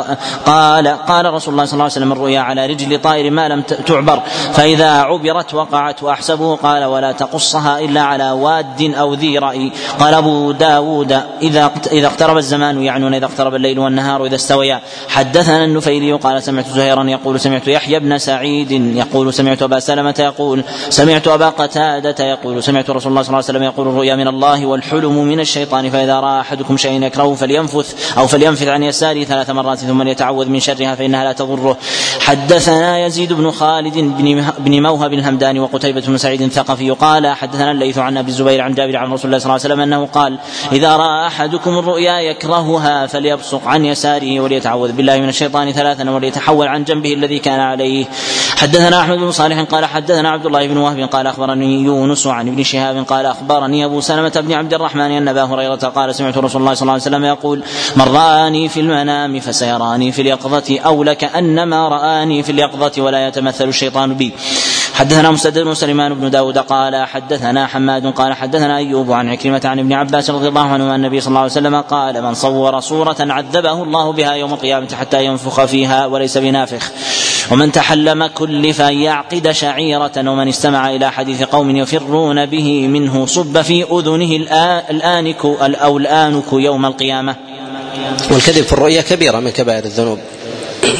قال قال رسول الله صلى الله عليه وسلم الرؤيا على رجل طائر ما لم تعبر فإذا عبرت وقعت وأحسبه قال ولا تقصها إلا على واد أو ذي رأي قال أبو داود إذا إذا اقترب الزمان يعنون إذا اقترب الليل والنهار إذا استويا حدثنا النفيلي قال سمعت زهيرا يقول سمعت يحيى بن سعيد يقول سمعت أبا سلمة يقول سمعت أبا قتادة يقول سمعت رسول الله صلى الله عليه وسلم يقول الرؤيا من الله والحلم من الشيطان فإذا رأى أحدكم شيئا يكرهه فلينفث أو فلينفث عن يساره ثلاث مرات ثم ليتعوذ من شرها فإنها لا تضره. حدثنا يزيد بن خالد بن موهب الهمداني وقتيبة بن سعيد الثقفي قال حدثنا الليث عن أبي الزبير عن جابر عن رسول الله صلى الله عليه وسلم أنه قال إذا رأى أحدكم الرؤيا يكرهها فليبصق عن يساره وليتعوذ بالله من الشيطان ثلاثا وليتحول عن جنبه الذي كان عليه. حدثنا أحمد بن صالح قال حدثنا عبد الله بن وهب قال أخبرني يونس عن ابن شهاب قال أخبرني أبو سلمة بن عبد الرحمن أن أبا هريرة قال سمعت رسول الله صلى الله عليه وسلم يقول من رآني في المنام فسيراني في اليقظة أو لكانما رآني في اليقظة ولا يتمثل الشيطان بي. حدثنا مسدد سليمان بن داود قال حدثنا حماد قال حدثنا أيوب عن عكرمة عن ابن عباس رضي الله عنه أن النبي صلى الله عليه وسلم قال من صور صورة عذبه الله بها يوم القيامة حتى ينفخ فيها وليس بنافخ. ومن تحلم كلف أن يعقد شعيرة ومن استمع إلى حديث قوم يفرون به منه صب في أذنه الآنك أو الآنك يوم القيامة. والكذب في الرؤيا كبيرة من كبائر الذنوب.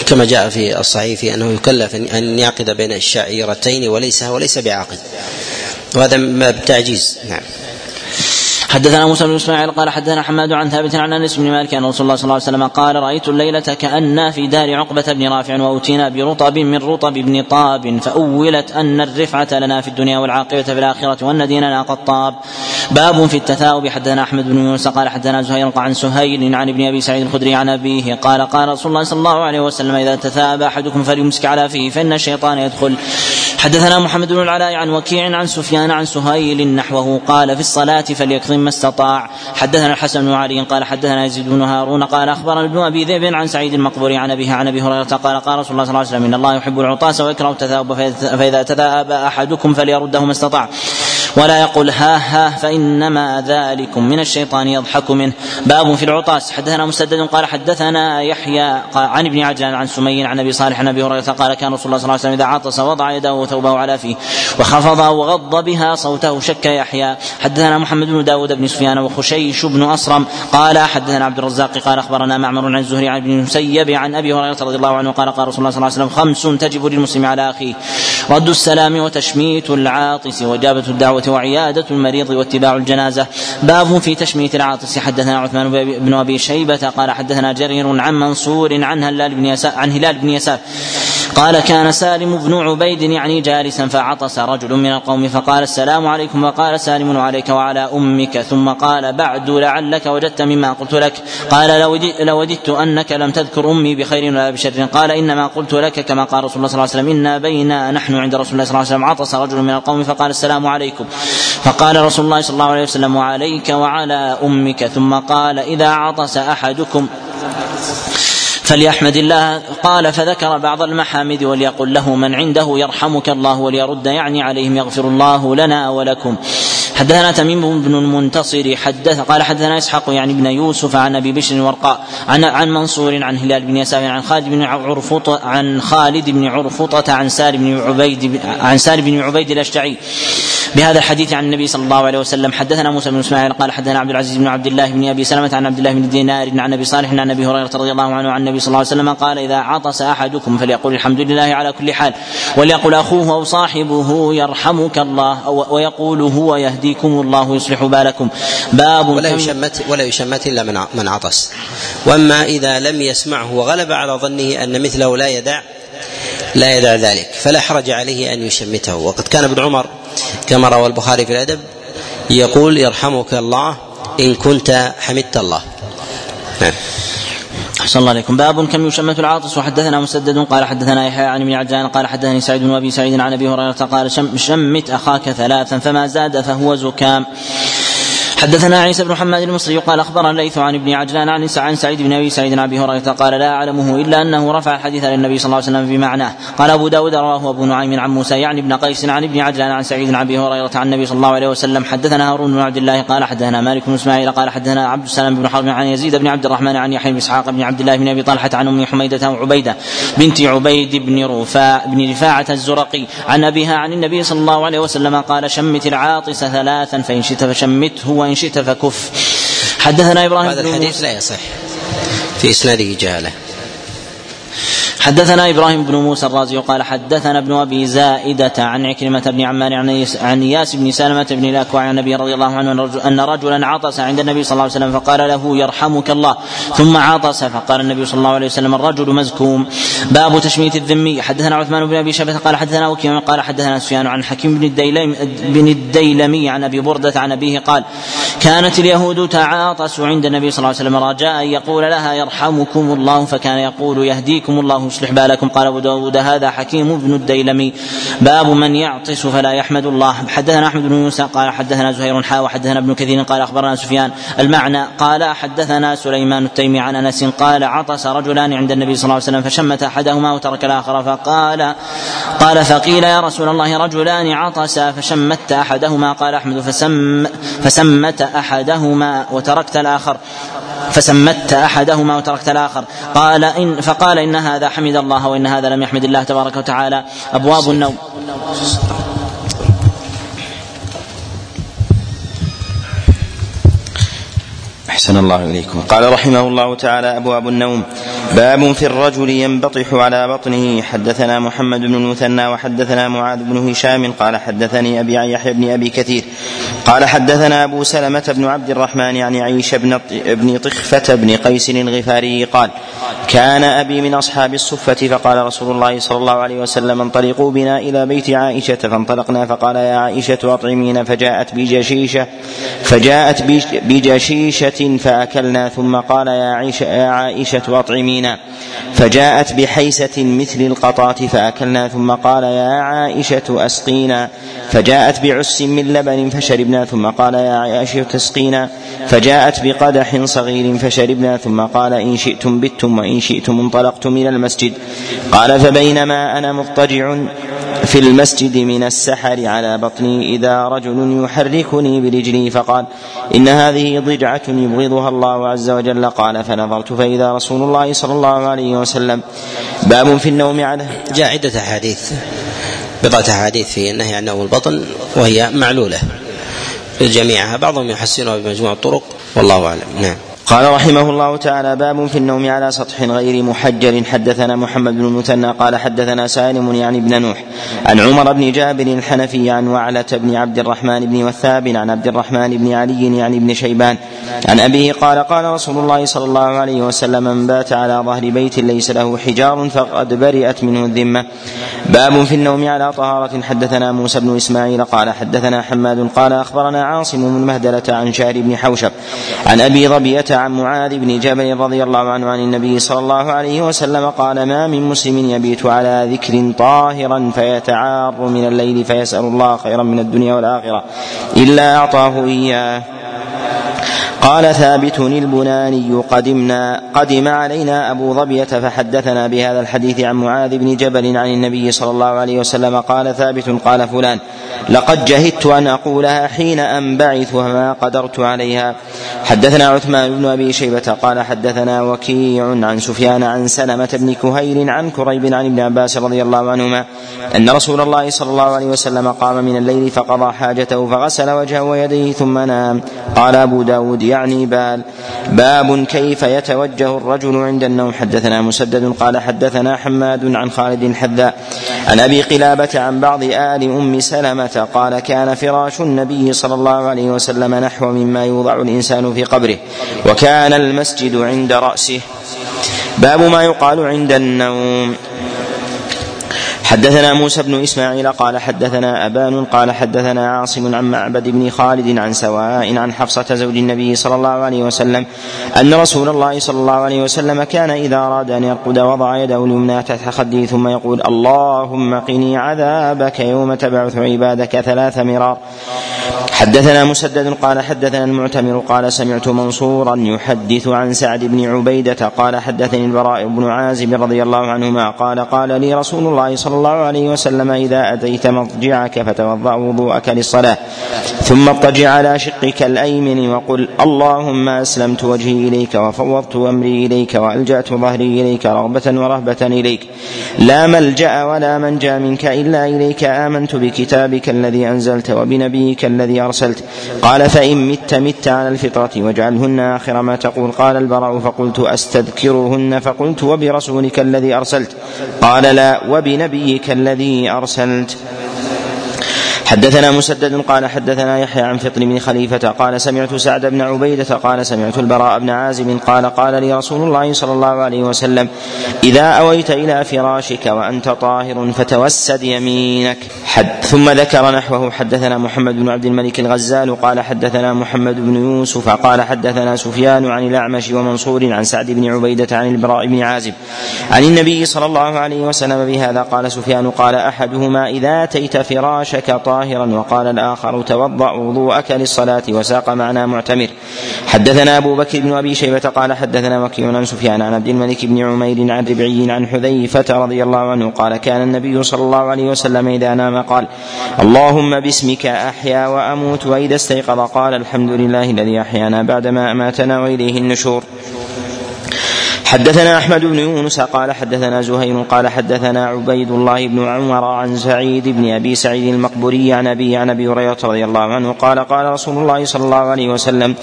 كما جاء في الصحيح أنه يكلف ان يعقد بين الشعيرتين وليس وليس بعاقد. وهذا تعجيز نعم. حدثنا موسى بن إسماعيل قال حدثنا حماد عن ثابت عن أنس بن مالك أن رسول الله صلى الله عليه وسلم قال رأيت الليلة كانا في دار عقبة بن رافع واتينا برطب من رطب بن طاب فأولت أن الرفعة لنا في الدنيا والعاقبة في الآخرة وأن ديننا قد طاب. باب في التثاؤب حدثنا أحمد بن يونس قال حدثنا زهير عن سهيل عن ابن أبي سعيد الخدري عن أبيه قال قال رسول الله صلى الله عليه وسلم إذا تثاءب أحدكم فليمسك على فيه فإن الشيطان يدخل. حدثنا محمد بن العلاء عن وكيع عن سفيان عن سهيل نحوه قال في الصلاة فليكظم ما استطاع. حدثنا الحسن بن علي قال حدثنا يزيد بن هارون قال أخبرنا ابن أبي ذئب عن سعيد المقبور عن أبيه عن أبي هريرة قال قال رسول الله صلى الله عليه وسلم إن الله يحب العطاس ويكره التثاؤب فإذا تثاءب أحدكم فليرده ما استطاع. ولا يقول ها ها فإنما ذلكم من الشيطان يضحك منه. باب في العطاس. حدثنا مسدد قال حدثنا يحيى عن ابن عجلان عن سمي عن أبي صالح عن أبي هريرة قال كان رسول الله صلى الله عليه وسلم إذا عطس وضع يده وثوبه على فيه وخفض وغض بها صوته شك يحيى. حدثنا محمد بن داود بن سفيان وخشيش بن أصرم قال حدثنا عبد الرزاق قال أخبرنا معمر عن الزهري عن ابن المسيب عن أبي هريرة رضي الله عنه قال قال رسول الله صلى الله عليه وسلم خمس تجب للمسلم على أخيه. رد السلام وتشميت العاطس وإجابة الدعوة وعيادة المريض واتباع الجنازة. باب في تشميت العاطس. حدثنا عثمان بن أبي شيبة قال حدثنا جرير عن منصور عن هلال بن يسار عن هلال بن يسار. قال كان سالم بن عبيد يعني جالسا فعطس رجل من القوم فقال السلام عليكم وقال سالم عليك وعلى أمك. ثم قال بعد لعلك وجدت مما قلت لك. قال لوددت أنك لم تذكر أمي بخير ولا بشر. قال إنما قلت لك كما قال رسول الله صلى الله عليه وسلم إنا بينا نحن عند رسول الله صلى الله عليه وسلم. عطس رجل من القوم فقال السلام عليكم. فقال رسول الله صلى الله عليه وسلم وعليك وعلى أمك. ثم قال إذا عطس أحدكم فليحمد الله. قال فذكر بعض المحامد وليقل له من عنده يرحمك الله وليرد يعني عليهم يغفر الله لنا ولكم. حدثنا تميم بن المنتصر حدث قال حدثنا إسحاق يعني بن يوسف عن أبي بشر ورقاء عن عن منصور عن هلال بن يسار عن خالد بن عرفطة عن خالد بن عرفطة عن سار بن عبيد عن سار بن عبيد الأشجعي. بهذا الحديث عن النبي صلى الله عليه وسلم حدثنا موسى بن إسماعيل قال حدثنا عبد العزيز بن عبد الله بن أبي سلمة عن عبد الله بن دينار عن أبي صالح عن أبي هريرة رضي الله عنه عن النبي صلى الله عليه وسلم قال إذا عطس أحدكم فليقول الحمد لله على كل حال وليقل أخوه أو صاحبه يرحمك الله ويقول هو يهديكم الله يصلح بالكم. باب ولا يشمت ولا يشمت إلا من من عطس. وأما إذا لم يسمعه وغلب على ظنه أن مثله لا يدع لا يدع ذلك فلا حرج عليه أن يشمته. وقد كان ابن عمر كما روى البخاري في الأدب يقول يرحمك الله إن كنت حمدت الله. نعم. أحسن الله عليكم. باب كم يشمت العاطس؟ وحدثنا مسدد قال حدثنا يحيى عن ابن عجلان قال حدثني سعيد بن أبي سعيد عن أبي هريرة قال شمت أخاك ثلاثا فما زاد فهو زكام. حدثنا عيسى بن حماد المصري قال أخبرنا الليث عن ابن عجلان عن عن سعيد بن أبي سعيد عن أبي هريرة قال لا أعلمه إلا أنه رفع الحديث للنبي صلى الله عليه وسلم بمعناه قال أبو داود رواه أبو نعيم عن موسى يعني ابن قيس عن ابن عجلان عن سعيد عن أبي هريرة عن النبي صلى الله عليه وسلم. حدثنا هارون بن عبد الله قال حدثنا مالك بن إسماعيل قال حدثنا عبد السلام بن حرب عن يزيد بن عبد الرحمن عن يحيى بن إسحاق بن عبد الله بن أبي طلحة عن أم حميدة وعبيده بنت عبيد بن رفاع بن رفاعة الزرقي عن أبيها عن النبي صلى الله عليه وسلم قال شمت العاطس ثلاثا فإن شئت فشمته وإن شئت فكف. حدثنا إبراهيم هذا الحديث لا يصح. في إسناده جهاله حدثنا إبراهيم بن موسى الرازي قال حدثنا ابن أبي زائدة عن عكرمة بن عمار عن اياس بن سلمة بن الأكوع عن النبي رضي الله عنه أن رجلا عطس عند النبي صلى الله عليه وسلم فقال له يرحمك الله ثم عطس فقال النبي صلى الله عليه وسلم الرجل مزكوم. باب تشميت الذمي. حدثنا عثمان بن أبي شبة قال حدثنا وكيع قال حدثنا سفيان عن حكيم بن الديلمي بن الديلمي عن أبي بردة عن أبيه قال كانت اليهود تعاطس عند النبي صلى الله عليه وسلم رجاء أن يقول لها يرحمكم الله فكان يقول يهديكم الله يصلح بالكم. قال أبو داود هذا حكيم بن الديلمي. باب من يعطس فلا يحمد الله. حدثنا أحمد بن موسى قال حدثنا زهير حا وحدثنا ابن كثير قال أخبرنا سفيان. المعنى قال حدثنا سليمان التيمي عن أنس قال عطس رجلان عند النبي صلى الله عليه وسلم فشمت أحدهما وترك الآخر فقال قال فقيل يا رسول الله رجلان عطسا فشمت أحدهما قال أحمد فسم فسمت أحدهما وتركت الآخر. فسمت أحدهما وتركت الآخر. قال إن فقال إن هذا حمد الله وإن هذا لم يحمد الله تبارك وتعالى. أبواب النوم. أحسن الله إليكم. قال رحمه الله تعالى أبواب النوم. باب في الرجل ينبطح على بطنه. حدثنا محمد بن المثنى وحدثنا معاذ بن هشام. قال حدثني أبي يحيى بن أبي كثير. قال حدثنا أبو سلمة بن عبد الرحمن يعني عيش بن بن طخفة بن قيس الغفاري قال كان أبي من أصحاب الصفة فقال رسول الله صلى الله عليه وسلم انطلقوا بنا إلى بيت عائشة فانطلقنا فقال يا عائشة أطعمين فجاءت بجشيشة فجاءت بجشيشة فأكلنا ثم قال يا عائشة, يا عائشة أطعمينا. فجاءت بحيسة مثل القطاة فأكلنا ثم قال يا عائشة أسقينا. فجاءت بعس من لبن فشربنا ثم قال يا عائشة تسقينا فجاءت بقدح صغير فشربنا ثم قال إن شئتم بتم وإن شئتم انطلقتم إلى المسجد. قال فبينما أنا مضطجع في المسجد من السحر على بطني إذا رجل يحركني برجلي فقال إن هذه ضجعة يبغضها الله عز وجل. قال فنظرت فإذا رسول الله صلى الله عليه وسلم باب في النوم على جاء عدة أحاديث بضعة أحاديث في النهي عن نوم البطن وهي معلولة. جميعها بعضهم يحسنها بمجموع الطرق والله أعلم. نعم. قال رحمه الله تعالى باب في النوم على سطح غير محجر حدثنا محمد بن المثنى قال حدثنا سالم يعني ابن نوح عن عمر بن جابر الحنفي عن وعلة بن عبد الرحمن بن وثاب عن عبد الرحمن بن علي يعني ابن شيبان عن أبيه قال قال رسول الله صلى الله عليه وسلم من بات على ظهر بيت ليس له حجار فقد برئت منه الذمة. باب في النوم على طهارة. حدثنا موسى بن إسماعيل قال حدثنا حماد قال أخبرنا عاصم بن مهدلة عن شهر بن حوشب عن أبي ظبية عن معاذ بن جبل رضي الله عنه عن النبي صلى الله عليه وسلم قال ما من مسلم يبيت على ذكر طاهرا فيتعار من الليل فيسأل الله خيرا من الدنيا والآخرة إلا أعطاه إياه. قال ثابت البناني قدمنا قدم علينا أبو ظبية فحدثنا بهذا الحديث عن معاذ بن جبل عن النبي صلى الله عليه وسلم قال ثابت قال فلان لقد جهدت أن أقولها حين أنبعث وما قدرت عليها. حدثنا عثمان بن أبي شيبة قال حدثنا وكيع عن سفيان عن سلمة بن كهيل عن كريب عن ابن عباس رضي الله عنهما أن رسول الله صلى الله عليه وسلم قام من الليل فقضى حاجته فغسل وجهه ويديه ثم نام. قال أبو داود يعني بال باب كيف يتوجه الرجل عند النوم. حدثنا مسدد قال حدثنا حماد عن خالد الحذاء عن أبي قلابة عن بعض آل أم سلمة قال كان فراش النبي صلى الله عليه وسلم نحو مما يوضع الإنسان في قبره وكان المسجد عند رأسه. باب ما يقال عند النوم. حدثنا موسى بن إسماعيل قال حدثنا أبان قال حدثنا عاصم عن معبد بن خالد عن سواء عن حفصة زوج النبي صلى الله عليه وسلم أن رسول الله صلى الله عليه وسلم كان إذا أراد أن يرقد وضع يده اليمنى تحت خده ثم يقول اللهم قني عذابك يوم تبعث عبادك ثلاث مرار. حدثنا مسدد قال حدثنا المعتمر قال سمعت منصورا يحدث عن سعد بن عبيدة قال حدثني البراء بن عازب رضي الله عنهما قال قال لي رسول الله صلى الله عليه وسلم إذا أتيت مضجعك فتوضأ وضوءك للصلاة ثم اضطجع على شقك الأيمن وقل اللهم أسلمت وجهي إليك وفوضت أمري إليك وألجأت ظهري إليك رغبة ورهبة إليك لا ملجأ ولا منجأ منك إلا إليك آمنت بكتابك الذي أنزلت وبنبيك الذي أرسلت. قال فإن مت مت على الفطرة واجعلهن آخر ما تقول. قال البراء فقلت أستذكرهن. فقلت وبرسولك الذي أرسلت. قال لا وبنبيك الذي أرسلت. حدثنا مسدد قال حدثنا يحيى عن فطن بن خليفة قال سمعت سعد بن عبيدة قال سمعت البراء بن عازب قال قال لي رسول الله صلى الله عليه وسلم إذا أويت إلى فراشك وأنت طاهر فتوسد يمينك. حد ثم ذكر نحوه. حدثنا محمد بن عبد الملك الغزال قال حدثنا محمد بن يوسف قال حدثنا سفيان عن الأعمش ومنصور عن سعد بن عبيدة عن البراء بن عازب عن النبي صلى الله عليه وسلم بهذا قال سفيان قال أحدهما إذا أتيت فراشك طاهر طاهرا وقال الآخر توضأ وضوءك للصلاة وساق معنا معتمر. حدثنا أبو بكر بن أبي شيبة قال حدثنا وكيع عن سفيان عن عبد الملك بن عمير عن ربعي عن حذيفة رضي الله عنه قال كان النبي صلى الله عليه وسلم إذا نام قال اللهم باسمك أحيا وأموت وإذا استيقظ قال الحمد لله الذي أحيانا بعدما أماتنا وإليه النشور. حدثنا أحمد بن يونس قال حدثنا زهير قال حدثنا عبيد الله بن عمر عن سعيد بن أبي سعيد المقبوري عن أبي عن أبي هريرة رضي الله عنه قال قال رسول الله صلى الله عليه وسلم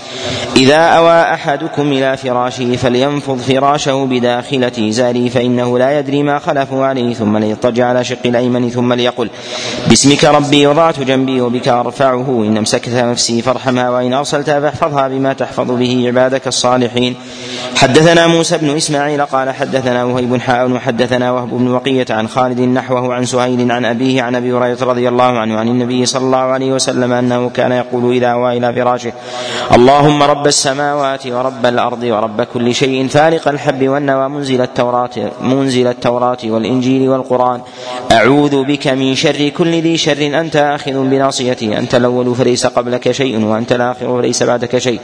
إذا أوى أحدكم إلى فراشه فلينفض فراشه بداخلة إزاره فإنه لا يدري ما خلفه عليه ثم ليضطجع على شق الأيمن ثم ليقل باسمك ربي وضعت جنبي وبك أرفعه إن أمسكت نفسي فارحمها وإن ارسلتها فاحفظها بما تحفظ به عبادك الصالحين. حدثنا موسى بن إسماعيل قال حدثنا وهيب حاء وحدثنا وهب بن وقية عن خالد نحوه عن سهيل عن أبيه عن أبي هريرة رضي الله عنه عن النبي صلى الله عليه وسلم أنه كان يقول إذا أوى إلى فراشه اللهم رب السماوات ورب الأرض ورب كل شيء فالق الحب والنوى منزل التوراة منزل التوراة والإنجيل والقرآن أعوذ بك من شر كل ذي شر أنت آخذ بناصيتي أنت الأول فليس قبلك شيء وأنت الآخر فليس بعدك شيء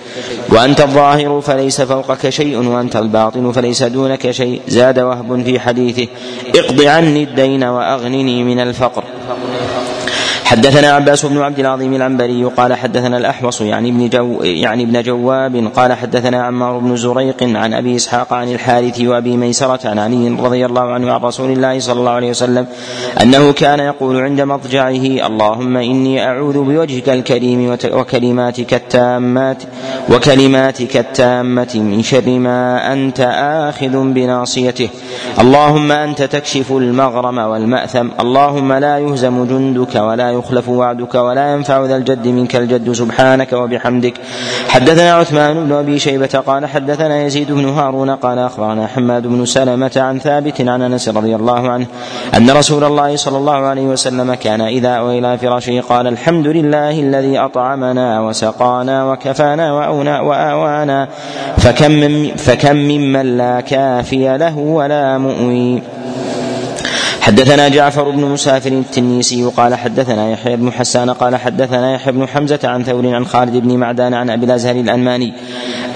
وأنت الظاهر فليس فوقك شيء وأنت الباطن فليس دونك شيء. زاد وهب في حديثه اقض عني الدين وأغنني من الفقر. حدثنا عباس بن عبد العظيم العنبري قال حدثنا الأحوص يعني ابن جو يعني ابن جواب قال حدثنا عمار بن رزيق عن أبي إسحاق عن الحارث وأبي ميسرة عن علي رضي الله عنه عن رسول الله صلى الله عليه وسلم أنه كان يقول عند مضجعه اللهم إني أعوذ بوجهك الكريم وكلماتك التامات وكلماتك التامة من شر ما أنت آخذ بناصيته. اللهم أنت تكشف المغرم والمأثم اللهم لا يهزم جندك ولا يخلف وعدك ولا ينفع ذا الجد منك الجد سبحانك وبحمدك. حدثنا عثمان بن أبي شيبة قال حدثنا يزيد بن هارون قال أخبرنا حماد بن سلمة عن ثابت عن أنس رضي الله عنه أن رسول الله صلى الله عليه وسلم كان إذا أوى إلى فراشه قال الحمد لله الذي أطعمنا وسقانا وكفانا وأونا وآوانا فكم من فكم ممن لا كافي له ولا مؤوي. حدثنا جعفر بن مسافر التنيسي قال حدثنا يحيى بن حسان قال حدثنا يحيى بن حمزة عن ثور عن خالد بن معدان عن أبي الأزهر الأنماني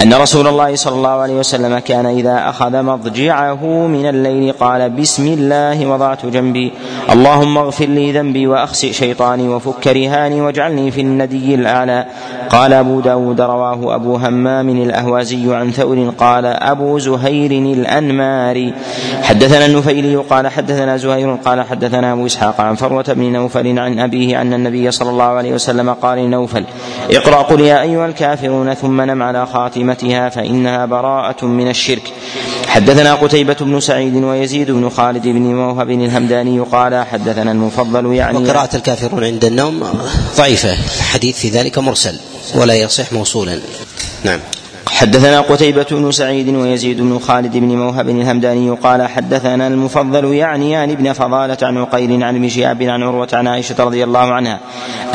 أن رسول الله صلى الله عليه وسلم كان إذا أخذ مضجعه من الليل قال بسم الله وضعت جنبي. اللهم اغفر لي ذنبي وأخسئ شيطاني وفك رهاني واجعلني في الندي الأعلى. قال أبو داود رواه أبو همام الأهوازي عن ثور قال أبو زهير الأنماري. حدثنا النفيلي قال حدثنا زهير قال حدثنا أبو إسحاق عن فروة بن نوفل عن أبيه أن النبي صلى الله عليه وسلم قال لنوفل اقرأ قل يا أيها الكافرون ثم نم على خاتمتها فإنها براءة من الشرك. حدثنا قتيبة بن سعيد ويزيد بن خالد بن موهب الهمداني قال حدثنا المفضل يعني وقراءة الكافرون عند النوم ضعيفة. الحديث في ذلك مرسل ولا يصح موصولا. نعم. حدثنا قتيبة بن سعيد ويزيد بن خالد بن موهب الهمداني قال حدثنا المفضل يعني يعني ابن فضالة عن عقيل عن ابن شهاب عن عروة عن عائشة رضي الله عنها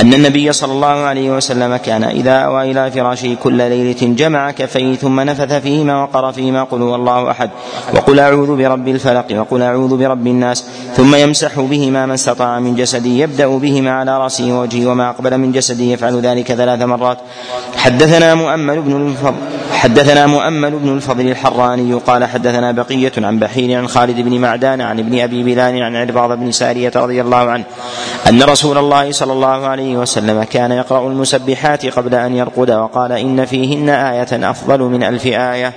أن النبي صلى الله عليه وسلم كان إذا أوى إلى فراشه كل ليلة جمع كفيه ثم نفث فيهما وقرأ فيهما قل هو الله أحد وقل أعوذ برب الفلق وقل أعوذ برب الناس ثم يمسح بهما ما استطاع من جسده يبدأ بهما على رأسه ووجهه وما أقبل من جسده يفعل ذلك ثلاث مرات حدثنا مؤمل بن الفضل حدثنا مؤمل بن الفضل الحراني قال حدثنا بقية عن بحير عن خالد بن معدان عن ابن أبي بلال عن عرباض بن سارية رضي الله عنه أن رسول الله صلى الله عليه وسلم كان يقرأ المسبحات قبل أن يرقد وقال إن فيهن آية أفضل من ألف آية.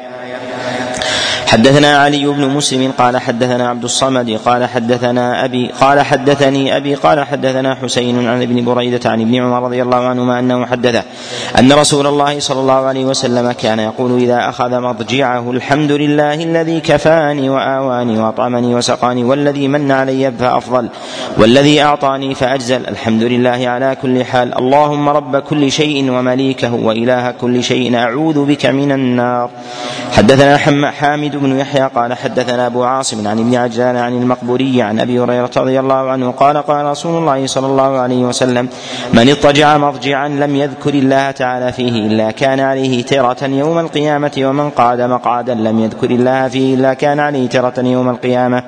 حدثنا علي بن مسلم قال حدثنا عبد الصمد قال حدثنا أبي قال حدثني أبي قال حدثنا حسين عن ابن بريدة عن ابن عمر رضي الله عنهما أنه حدثه أن رسول الله صلى الله عليه وسلم كان يقول إذا أخذ مضجعه الحمد لله الذي كفاني وآواني وأطعمني وسقاني والذي من علي فأفضل والذي أعطاني فأجزل الحمد لله على كل حال اللهم رب كل شيء ومليكه وإله كل شيء أعوذ بك من النار حدثنا حامد بن يحيى قال حدثنا أبو عاصم عن ابن عجلان عن المقبوري عن أبي هريرة رضي الله عنه قال قال رسول الله صلى الله عليه وسلم من اضطجع مضجعا لم يذكر الله تعالى فيه إلا كان عليه ترة يوم القيامة ومن قعد مقعدا لم يذكر الله فيه إلا كان عليه ترة يوم القيامة.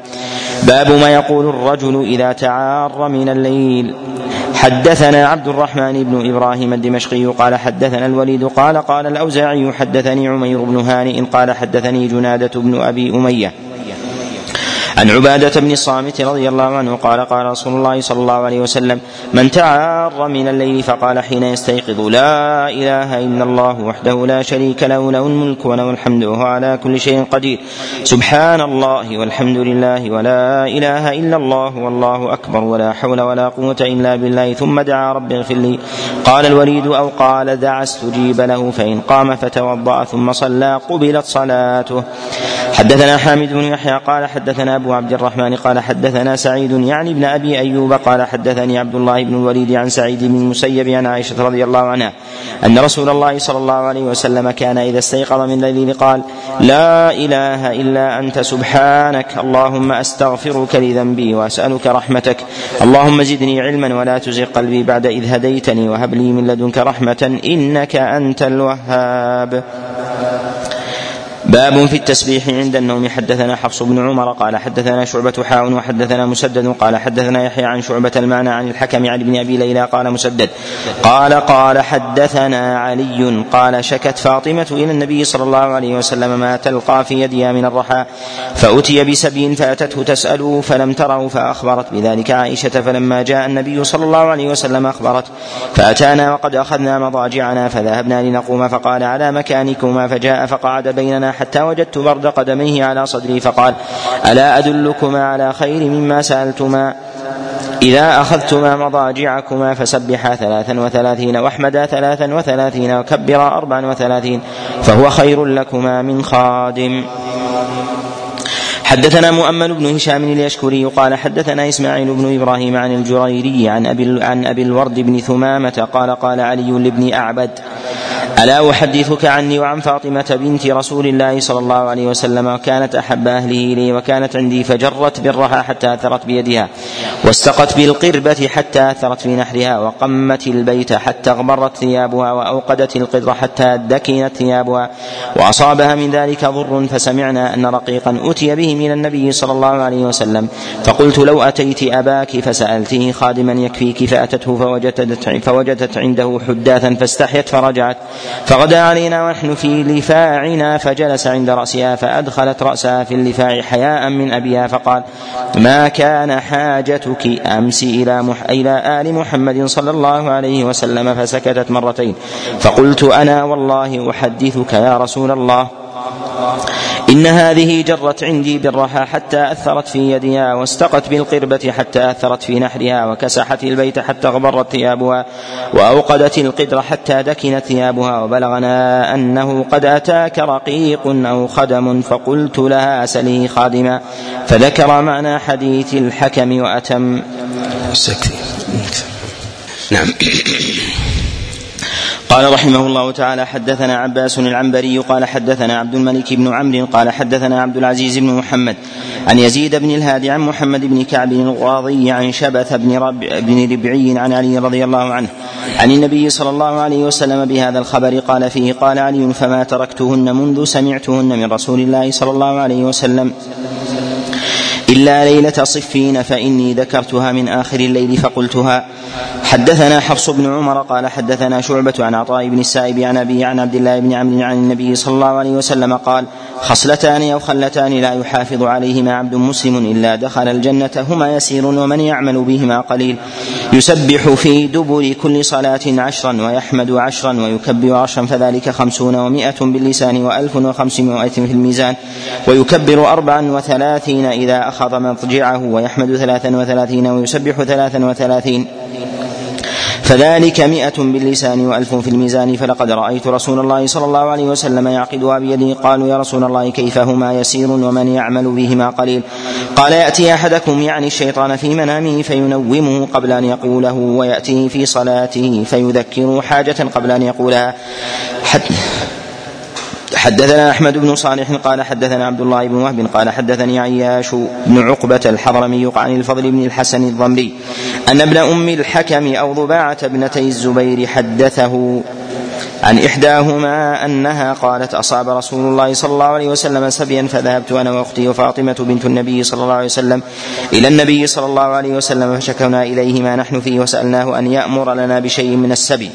باب ما يقول الرجل إذا تعار من الليل. حدثنا عبد الرحمن بن إبراهيم الدمشقي قال حدثنا الوليد قال قال الأوزاعي حدثني عمير بن هانئ قال حدثني جنادة بن أبي أمية عن عبادة بن الصامت رضي الله عنه قال قال رسول الله صلى الله عليه وسلم من تعار من الليل فقال حين يستيقظ لا إله إلا الله وحده لا شريك له له الملك وله الحمد وهو على كل شيء قدير. سبحان الله والحمد لله ولا إله إلا الله والله أكبر ولا حول ولا قوة إلا بالله ثم دعا رب اغفر لي. قال الوليد أو قال دعا استجيب له فإن قام فتوضأ ثم صلى قبلت صلاته. حدثنا حامد بن يحيى قال حدثنا أبو عبد الرحمن قال حدثنا سعيد يعني ابن أبي أيوب قال حدثني عبد الله بن الوليد عن سعيد بن المسيب عن عائشة رضي الله عنها أن رسول الله صلى الله عليه وسلم كان إذا استيقظ من الليل قال لا إله إلا أنت سبحانك اللهم أستغفرك لذنبي وأسألك رحمتك اللهم زدني علما ولا تزغ قلبي بعد إذ هديتني وهب لي من لدنك رحمة إنك أنت الوهاب. باب في التسبيح عند النوم. حدثنا حفص بن عمر قال حدثنا شعبة حاء وحدثنا مسدد قال حدثنا يحيى عن شعبة المعنى عن الحكم عن ابن أبي ليلى قال مسدد. قال قال حدثنا علي قال شكت فاطمة إلى النبي صلى الله عليه وسلم ما تلقى في يدها من الرحى فأتي بسبي فأتته تسأله فلم تره فأخبرت بذلك عائشة فلما جاء النبي صلى الله عليه وسلم أخبرت فأتانا وقد أخذنا مضاجعنا فذهبنا لنقوم فقال على مكانكما فجاء فقعد بيننا حتى وجدت برد قدميه على صدري فقال ألا أدلكما على خير مما سألتما؟ إذا أخذتما مضاجعكما فسبحا ثلاثا وثلاثين وأحمدا ثلاثا وثلاثين وكبرا أربعا وثلاثين فهو خير لكما من خادم. حدثنا مؤمل بن هشام اليشكري قال حدثنا إسماعيل بن إبراهيم عن الجريري عن أبي عن أبي الورد بن ثمامة قال قال علي لابن أعبد ألا أحدثك عني وعن فاطمة بنت رسول الله صلى الله عليه وسلم وكانت أحب أهله إلي وكانت عندي فجرت برها حتى أثرت بيدها واستقت بالقربة حتى أثرت في نحرها وقمت البيت حتى اغبرت ثيابها وأوقدت القدر حتى دكنت ثيابها وأصابها من ذلك ضر فسمعنا أن رقيقا أتي به من النبي صلى الله عليه وسلم فقلت لو أتيت أباك فسألته خادما يكفيك فأتته فوجدت, فوجدت عنده حداثا فاستحيت فرجعت فغدا علينا ونحن في لفاعنا فجلس عند رأسها فأدخلت رأسها في اللفاع حياء من أبيها فقال ما كان حاجتك أمس إلى, مح إلى آل محمد صلى الله عليه وسلم؟ فسكتت مرتين. فقلت أنا والله أحدثك يا رسول الله. إن هذه جرت عندي بالرحى حتى أثرت في يدها واستقت بالقربة حتى أثرت في نحرها وكسحت البيت حتى اغبرت ثيابها وأوقدت القدر حتى دكنت ثيابها وبلغنا أنه قد أتاك رقيق أو خدم فقلت لها سلي خادما فذكر معنى حديث الحكم وأتم. نعم. قال رحمه الله تعالى حدثنا عباس العنبري قال حدثنا عبد الملك بن عمرو قال حدثنا عبد العزيز بن محمد عن يزيد بن الهادي عن محمد بن كعب الغاضي عن شبث بن, رب بن ربعي عن علي رضي الله عنه عن النبي صلى الله عليه وسلم بهذا الخبر قال فيه قال علي فما تركتهن منذ سمعتهن من رسول الله صلى الله عليه وسلم إلا ليلة صفين فإني ذكرتها من آخر الليل فقلتها حدثنا حفص بن عمر قال حدثنا شعبة عن عطاء بن السائب عن أبي عن عبد الله بن عمرو عن النبي صلى الله عليه وسلم قال خصلتان أو خلتان لا يحافظ عليهما عبد مسلم إلا دخل الجنة هما يسير ومن يعمل بهما قليل. يسبح في دبر كل صلاة عشرا ويحمد عشرا ويكبر عشرا فذلك خمسون ومائة باللسان وألف وخمسمائة في الميزان. ويكبر أربعا وثلاثين إذا أخذ مضجعه ويحمد ثلاثا وثلاثين ويسبح ثلاثا وثلاثين. فذلك مئة باللسان وألف في الميزان فلقد رأيت رسول الله صلى الله عليه وسلم يعقدها بيده قالوا يا رسول الله كيف هما يسير ومن يعمل بهما قليل؟ قال يأتي أحدكم يعني الشيطان في منامه فينومه قبل أن يقوله ويأتيه في صلاته فيذكره حاجة قبل أن يقولها. حد حدثنا أحمد بن صالح قال حدثنا عبد الله بن وهب قال حدثني عياش بن عقبة الحضرمي عن الفضل بن الحسن الضمري أن ابن أم الحكم أو ضباعة ابنتي الزبير حدثه عن إحداهما أنها قالت أصاب رسول الله صلى الله عليه وسلم سبيا فذهبت أنا وأختي وفاطمة بنت النبي صلى الله عليه وسلم إلى النبي صلى الله عليه وسلم فشكونا إليه ما نحن فيه وسألناه أن يأمر لنا بشيء من السبي.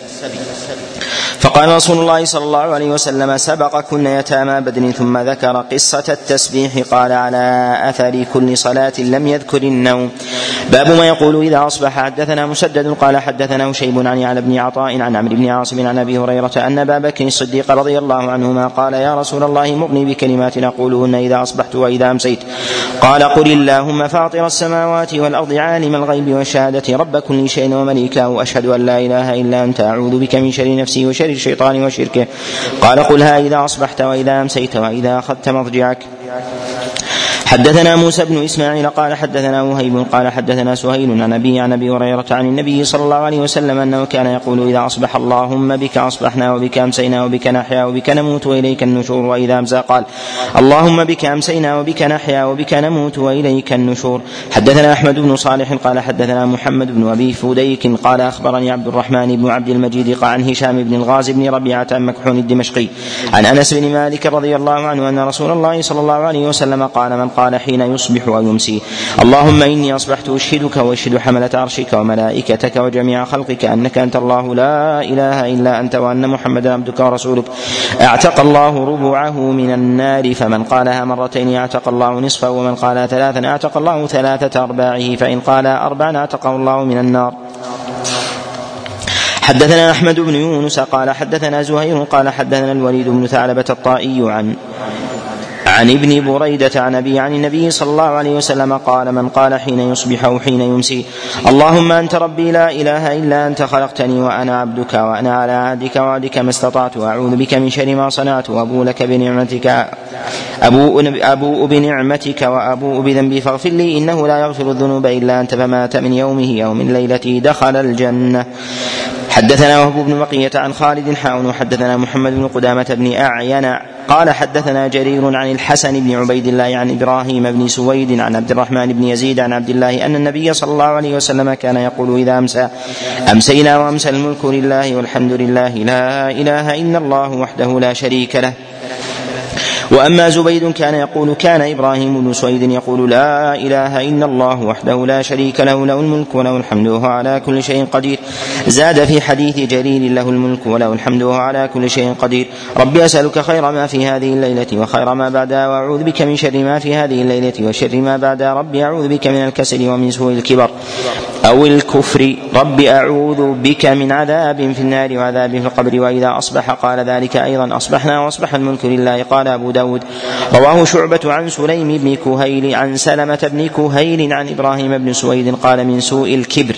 فقال رسول الله صلى الله عليه وسلم سبق كن يتامى بدر ثم ذكر قصة التسبيح قال على أثر كل صلاة لم يذكر النوم. باب ما يقول إذا أصبح. حدثنا مسدد قال حدثنا شيب عن على بن عطاء عن عمرو بن عاصم عن أبي هريرة أن أبا بكر الصديق رضي الله عنهما قال يا رسول الله مغني بكلمات أقولهن إذا أصبحت وإذا أمسيت. قال قل اللهم فاطر السماوات والأرض عالم الغيب والشهادة رب كل شيء ومليكه أشهد أن لا إله إلا أنت أعوذ بك من شر نفسي وشر الشيطان وشركه. قال قلها إذا أصبحت وإذا أمسيت وإذا أخذت مضجعك حدثنا موسى بن إسماعيل قال حدثنا وهيب قال حدثنا سهيل عن ابي عن أبي هريرة عن النبي صلى الله عليه وسلم أنه كان يقول إذا أصبح اللهم بك أصبحنا وبك أمسينا وبك نحيا وبك نموت وإليك النشور وإذا أمسى قال اللهم بك أمسينا وبك نحيا وبك نموت وإليك النشور. حدثنا أحمد بن صالح قال حدثنا محمد بن أبي فديك قال أخبرني عبد الرحمن بن عبد المجيد قال عن هشام بن الغاز بن ربيعة مكحون الدمشقي. عن أنس بن مالك رضي الله عنه أن رسول الله صلى الله عليه وسلم قال من قال حين يصبح ويمسي. اللهم إني أصبحت أشهدك وأشهد حملة عرشك وملائكتك وجميع خلقك أنك أنت الله. لا إله إلا أنت وأن محمدا عبدك ورسولك. أعتق الله ربعه من النار. فمن قالها مرتين أعتق الله نصفه ومن قالها ثلاثا أعتق الله ثلاثة أرباعه. فإن قال أربعا اعتقه الله من النار. حدثنا أحمد بن يونس قال حدثنا زهير قال حدثنا الوليد بن ثعلبة الطائي عن عن ابن بريدة عن أبي عن النبي صلى الله عليه وسلم قال من قال حين يصبح أو حين يمسي اللهم أنت ربي لا إله إلا أنت خلقتني وأنا عبدك وأنا على عهدك وعدك ما استطعت وأعوذ بك من شر ما صنعت وأبو لك بنعمتك أبوء أبوء بنعمتك وأبوء بذنبي فاغفر لي إنه لا يغفر الذنوب إلا أنت فمات من يومه أو من ليلته دخل الجنة حدثنا وهب بن بقية عن خالد حاون وحدثنا محمد بن قدامة بن أعين. قال حدثنا جرير عن الحسن بن عبيد الله عن إبراهيم بن سويد عن عبد الرحمن بن يزيد عن عبد الله أن النبي صلى الله عليه وسلم كان يقول إذا أمسى أمسينا وأمسى الملك لله والحمد لله لا إله إلا الله وحده لا شريك له. وأما زبيد كان يقول كان إبراهيم بن سويد يقول لا إله إلا الله وحده لا شريك له له الملك وله الحمد وهو على كل شيء قدير. زاد في حديث جرير له الملك وله الحمد وهو على كل شيء قدير. ربي أسألك خير ما في هذه الليلة وخير ما بعدها وأعوذ بك من شر ما في هذه الليلة وشر ما بعدها. ربي أعوذ بك من الكسل ومن سوء الكبر. أو الكفر. ربي أعوذ بك من عذاب في النار وعذاب في القبر. وإذا أصبح قال ذلك أيضا. أصبحنا وأصبح الملك لله. قال أبو داود. رواه شعبة عن سليم بن كهيل عن سلمة بن كهيل عن إبراهيم بن سويد قال من سوء الكبر.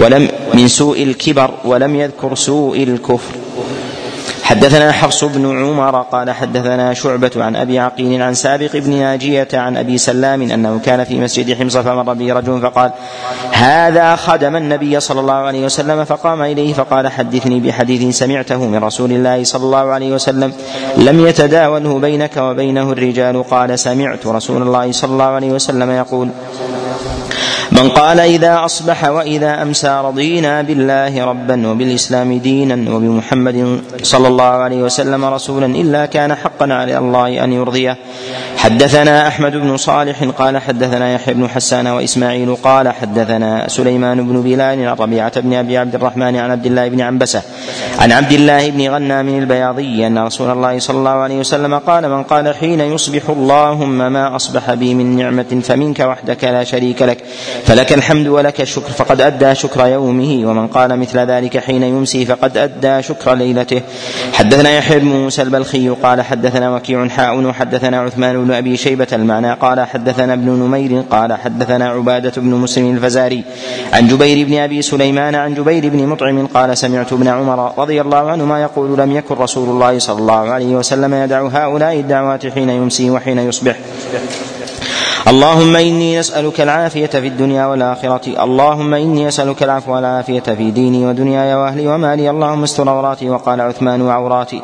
ولم من سوء الكبر ولم يذكر سوء الكفر. حدثنا حفص بن عمر قال حدثنا شعبة عن أبي عقيل عن سابق بن ناجية عن أبي سلام أنه كان في مسجد حمص فمر به رجل فقال هذا خدم النبي صلى الله عليه وسلم فقام إليه فقال حدثني بحديث سمعته من رسول الله صلى الله عليه وسلم لم يتداوله بينك وبينه الرجال قال سمعت رسول الله صلى الله عليه وسلم يقول من قال إذا أصبح وإذا أمسى رضينا بالله ربا وبالإسلام دينا وبمحمد صلى الله عليه وسلم رسولا إلا كان حقا على الله أن يرضيه. حدثنا أحمد بن صالح قال حدثنا يحيى بن حسان وإسماعيل قال حدثنا سليمان بن بلال عن ربيعة بن أبي عبد الرحمن عن عبد الله بن عنبسة عن عبد الله بن غنام البياضي أن رسول الله صلى الله عليه وسلم قال من قال حين يصبح اللهم ما أصبح بي من نعمة فمنك وحدك لا شريك لك فلك الحمد ولك الشكر فقد أدى شكر يومه ومن قال مثل ذلك حين يمسي فقد أدى شكر ليلته حدثنا يحيى بن موسى البلخي قال حدثنا وكيع حاء وحدثنا عثمان بن أبي شيبة المعنى قال حدثنا ابن نمير قال حدثنا عبادة بن مسلم الفزاري عن جبير بن أبي سليمان عن جبير بن مطعم قال سمعت ابن عمر رضي الله عنهما يقول لم يكن رسول الله صلى الله عليه وسلم يدع هؤلاء الدعوات حين يمسي وحين يصبح. اللهم إني نسألك العافية في الدنيا والآخرة. اللهم إني أسألك العفو والعافية في ديني ودنياي وأهلي ومالي. اللهم استر عوراتي وقال عثمان وعوراتي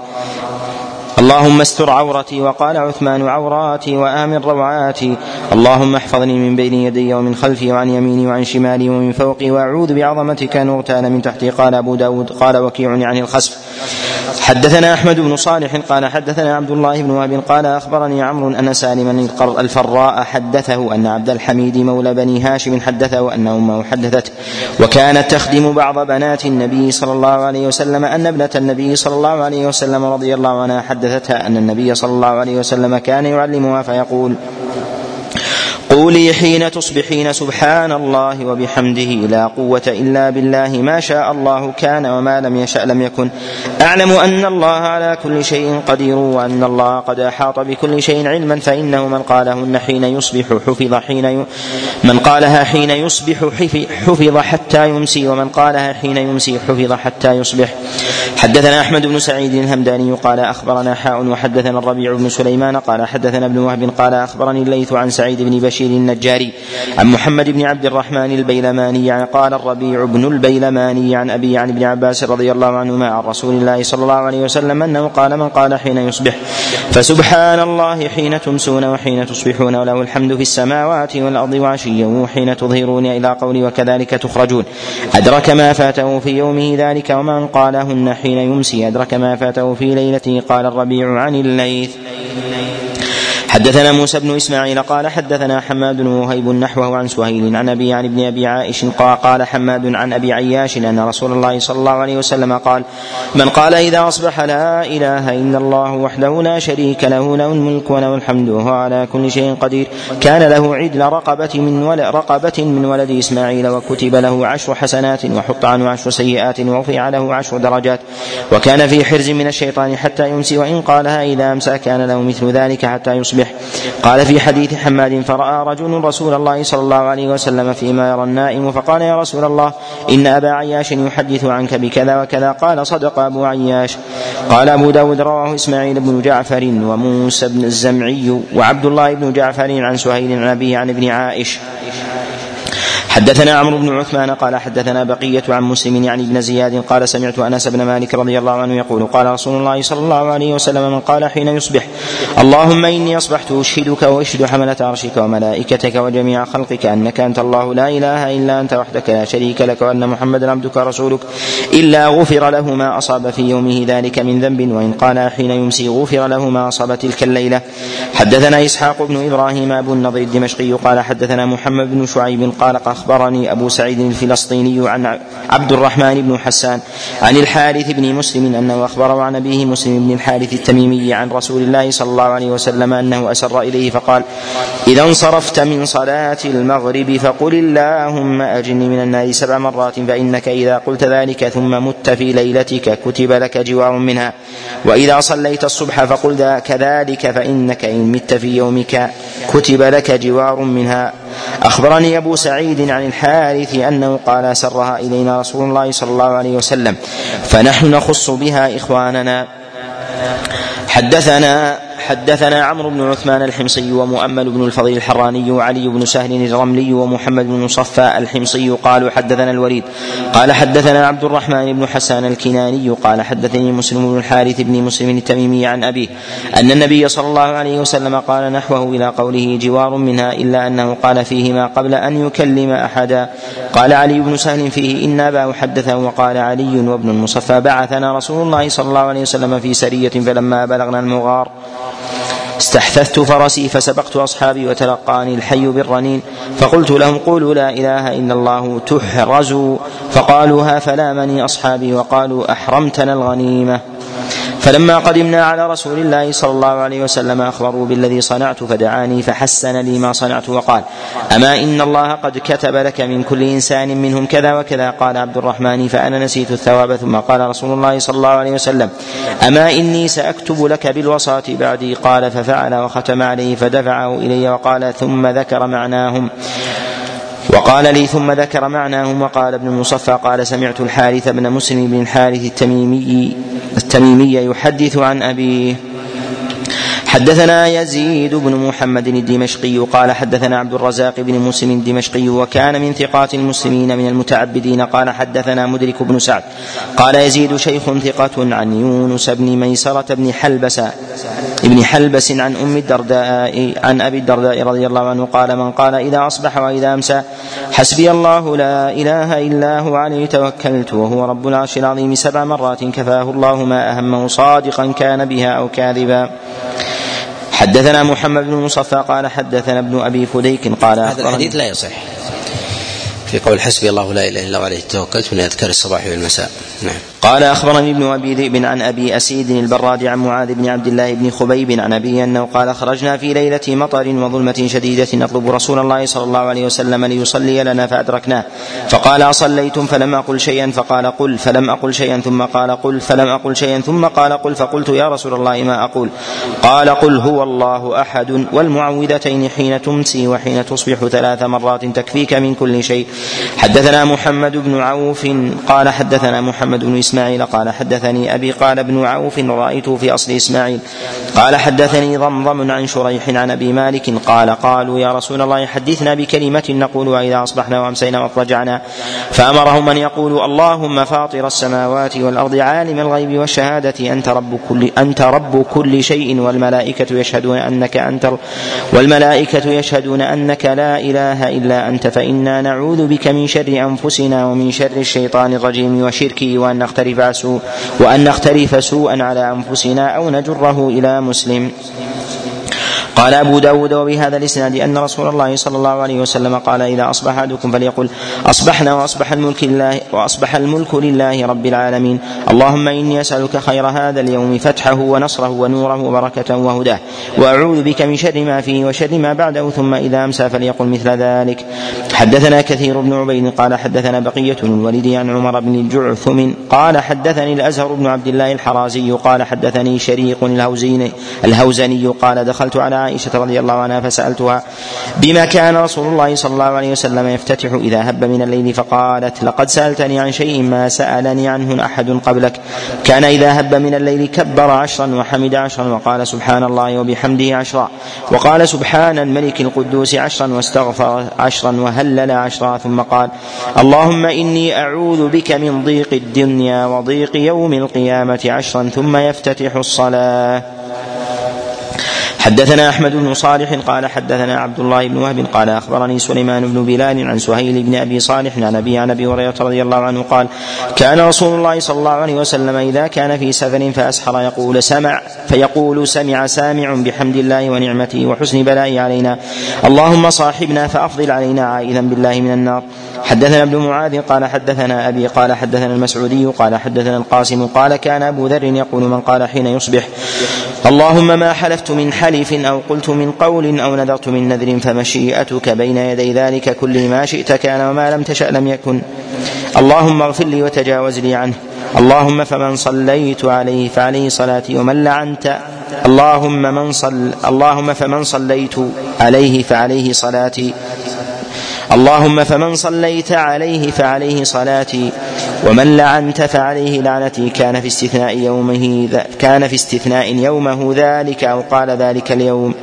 اللهم استر عورتي وقال عثمان عوراتي وآمن روعاتي. اللهم احفظني من بين يدي ومن خلفي وعن يميني وعن شمالي ومن فوقي. وأعوذ بعظمتك أن أغتال من تحتي. قال أبو داود قال وكيع يعني الخسف. حدثنا أحمد بن صالح قال حدثنا عبد الله بن وهب قال أخبرني عمرو أن سالما الفراء حدثه أن عبد الحميد مولى بني هاشم حدثه ان أمه حدثته. وكانت تخدم بعض بنات النبي صلى الله عليه وسلم أن ابنة النبي صلى الله عليه وسلم رضي الله عنها حدثتها أن النبي صلى الله عليه وسلم كان يعلمها فيقول قولي حين تصبحين سبحان الله وبحمده لا قوة إلا بالله ما شاء الله كان وما لم يشأ لم يكن. أعلم أن الله على كل شيء قدير وأن الله قد أحاط بكل شيء علما فإنه من قالهن حين يصبح حفظ حين ي... من قالها حين يصبح حفظ حتى يمسي ومن قالها حين يمسي حفظ حتى يصبح. حدثنا أحمد بن سعيد الهمداني قال أخبرنا حاء وحدثنا الربيع بن سليمان قال حدثنا ابن وهب قال أخبرني الليث عن سعيد بن بشير النجاري. عن محمد بن عبد الرحمن البيلماني يعني قال الربيع بن البيلماني عن أبي عن ابن عباس رضي الله عنهما عن رسول الله صلى الله عليه وسلم أنه قال من قال حين يصبح فسبحان الله حين تمسون وحين تصبحون وله الحمد في السماوات والأرض وعشيا وحين تظهرون إلى قول وكذلك تخرجون. أدرك ما فاته في يومه ذلك ومن قالهن حين يمسي. أدرك ما فاته في ليلته قال الربيع عن الليث. حدثنا موسى بن إسماعيل قال حدثنا حماد بن وهيب نحوه عن سهيل عن أبي عن ابن أبي عائش قال حماد عن أبي عياش أن رسول الله صلى الله عليه وسلم قال من قال إذا أصبح لا إله إلا الله وحده لا شريك له له الملك وله الحمد وهو على كل شيء قدير. كان له عدل رقبة من ولد رقبة من ولد إسماعيل وكتب له عشر حسنات وحط عنه عشر سيئات ورفع له عشر درجات. وكان في حرز من الشيطان حتى يمسي وإن قالها إذا أمسى كان له مثل ذلك حتى يصبح يصبح قال في حديث حماد فرأى رجل رسول الله صلى الله عليه وسلم فيما يرى النائم فقال يا رسول الله إن أبا عياش يحدث عنك بكذا وكذا. قال صدق أبو عياش. قال أبو داود رواه إسماعيل بن جعفر وموسى بن الزمعي وعبد الله بن جعفر عن سهيل عن أبيه عن ابن عائش. حدثنا عمرو بن عثمان قال حدثنا بقية عن مسلم يعني ابن زياد قال سمعت أنس بن مالك رضي الله عنه يقول قال رسول الله صلى الله عليه وسلم من قال حين يصبح اللهم إني أصبحت أشهدك وأشهد حملة عرشك وملائكتك وجميع خلقك أنك أنت الله لا إله إلا أنت وحدك لا شريك لك وأن محمدا عبدك رسولك إلا غفر له ما أصاب في يومه ذلك من ذنب وإن قال حين يمسي غفر له ما أصاب تلك الليلة. حدثنا إسحاق بن إبراهيم أبو النضر الدمشقي قال حدثنا محمد بن شعيب قال أخبرني أبو سعيد الفلسطيني عن عبد الرحمن بن حسان عن الحارث بن مسلم أنه أخبره عن أبيه مسلم بن الحارث التميمي عن رسول الله صلى الله عليه وسلم أنه أسر إليه فقال إذا انصرفت من صلاة المغرب فقل اللهم أجني من النار سبع مرات فإنك إذا قلت ذلك ثم مت في ليلتك كتب لك جوار منها وإذا صليت الصبح فقل كذلك فإنك إن مت في يومك كتب لك جوار منها أخبرني أبو سعيد عن الحارث أنه قال سرها إلينا رسول الله صلى الله عليه وسلم فنحن نخص بها إخواننا. حدثنا حدثنا عمرو بن عثمان الحمصي ومؤمل بن الفضيل الحراني وعلي بن سهل الرملي ومحمد بن مصفى الحمصي قالوا حدثنا الوليد. قال حدثنا عبد الرحمن بن حسان الكناني قال حدثني مسلم بن الحارث بن مسلم التميمي عن أبيه أن النبي صلى الله عليه وسلم قال نحوه إلى قوله جوار منها إلا أنه قال فيهما قبل أن يكلم أحدا. قال علي بن سهل فيه إن أباه حدثه وقال علي وابن المصفى بعثنا رسول الله صلى الله عليه وسلم في سرية فلما بلغنا المغار. استحثثت فرسي فسبقت أصحابي وتلقاني الحي بالرنين فقلت لهم قولوا لا إله إلا الله تحرزوا فقالوا ها فلامني أصحابي وقالوا أحرمتنا الغنيمة. فلما قدمنا على رسول الله صلى الله عليه وسلم أخبروا بالذي صنعت فدعاني فحسن لي ما صنعت وقال أما إن الله قد كتب لك من كل إنسان منهم كذا وكذا؟ قال عبد الرحمن فأنا نسيت الثواب. ثم قال رسول الله صلى الله عليه وسلم أما إني سأكتب لك بالوصاة بعدي؟ قال ففعل وختم عليه فدفعه إلي وقال ثم ذكر معناهم. وقال لي ثم ذكر معناهم وقال ابن المصفى قال سمعت الحارث بن مسلم بن الحارث التميمي التميمي يحدث عن أبيه. حدثنا يزيد بن محمد الدمشقي قال حدثنا عبد الرزاق بن مسلم الدمشقي وكان من ثقات المسلمين من المتعبدين قال حدثنا مدرك بن سعد قال يزيد شيخ ثقة عن يونس بن ميسرة بن حلبس ابن حلبس عن أم الدرداء عن أبي الدرداء رضي الله عنه قال من قال إذا أصبح وإذا أمسى حسبي الله لا إله إلا هو عليه توكلت وهو رب العرش العظيم سبع مرات كفاه الله ما أهمه صادقا كان بها أو كاذبا. حدثنا محمد بن مصفى قال حدثنا ابن أبي فديك قال هذا الحديث لا يصح. في قول حسبي الله لا إله إلا هو عليه توكلت من أذكار الصباح والمساء. نعم. قال أخبرني ابن أبي ذئب عن أبي أسيد البراد عن معاذ بن عبد الله بن خبيب عن ابي أنه قال خرجنا في ليلة مطر وظلمة شديدة نطلب رسول الله صلى الله عليه وسلم ليصلي لنا فأدركناه. فقال أصليتم؟ فلم أقل شيئا فقال قل. فلم أقل شيئا ثم قال قل. فلم أقل شيئا ثم قال قل. فقلت يا رسول الله ما أقول؟ قال قل هو الله أحد والمعوذتين حين تمسي وحين تصبح ثلاث مرات تكفيك من كل شيء. حدثنا محمد بن عوف قال حدثنا محمد بن إسماعيل قال حدثني أبي قال ابن عوف رأيته في أصل إسماعيل. قال حدثني ضمضم عن شريح عن أبي مالك قال قالوا يا رسول الله حدثنا بكلمة نقولها إذا أصبحنا وأمسينا واضطجعنا فأمرهم أن يقولوا اللهم فاطر السماوات والأرض عالم الغيب والشهادة. أنت رب كل أنت رب كل شيء والملائكة يشهدون أنك أنت والملائكة يشهدون أنك لا إله إلا أنت. فإنا نعوذ بك من شر أنفسنا ومن شر الشيطان الرجيم وشركه وأن نقترف سوء وأن نقترف سوءا على أنفسنا أو نجره إلى مسلم. قال أبو داود وبهذا الإسناد أن رسول الله صلى الله عليه وسلم قال إذا أصبح أحدكم فليقل أصبحنا وأصبح الملك لله وأصبح الملك لله رب العالمين. اللهم إني أسألك خير هذا اليوم فتحه ونصره ونوره وبركته وهداه. وأعوذ بك من شر ما فيه وشر ما بعده ثم إذا أمسى فليقل مثل ذلك. حدثنا كثير بن عبيد قال حدثنا بقية الوليد عن عمر بن الجعثم قال حدثني الأزهر بن عبد الله الحرازي قال حدثني شريق الهوزيني الهوزني قال دخلت على عائشة رضي الله عنها فسألتها بما كان رسول الله صلى الله عليه وسلم يفتتح إذا هب من الليل فقالت لقد سألتني عن شيء ما سألني عنه أحد قبلك. كان إذا هب من الليل كبر عشرا وحمد عشرا وقال سبحان الله وبحمده عشرا. وقال سبحان الملك القدوس عشرا واستغفر عشرا وهلل عشرا ثم قال اللهم إني أعوذ بك من ضيق الدنيا وضيق يوم القيامة عشرا ثم يفتتح الصلاة. حدثنا أحمد بن صالح قال حدثنا عبد الله بن وهب قال أخبرني سليمان بن بلال عن سهيل بن أبي صالح عن ابي عن أبي هريرة رضي الله عنه قال كان رسول الله صلى الله عليه وسلم إذا كان في سفر فأسحر يقول سمع فيقول سمع سامع بحمد الله ونعمته وحسن بلائه علينا. اللهم صاحبنا فأفضل علينا عائذا بالله من النار. حدثنا ابن معاذ قال حدثنا أبي قال حدثنا المسعودي قال حدثنا القاسم قال كان أبو ذر يقول من قال حين يصبح اللهم ما حلفت من حلف أو قلت من قول أو نذرت من نذر فمشيئتك بين يدي ذلك كل ما شئت كان وما لم تشأ لم يكن. اللهم اغفر لي وتجاوز لي عنه. اللهم فمن صليت عليه فعليه صلاتي ومن لعنت اللهم من صل اللهم فمن صليت عليه فعليه صلاتي. اللهم فمن صليت عليه فعليه صلاتي. ومن لعنت فعليه لعنتي كان في استثناء يومه كان في استثناء يومه ذلك أو قال ذلك اليوم.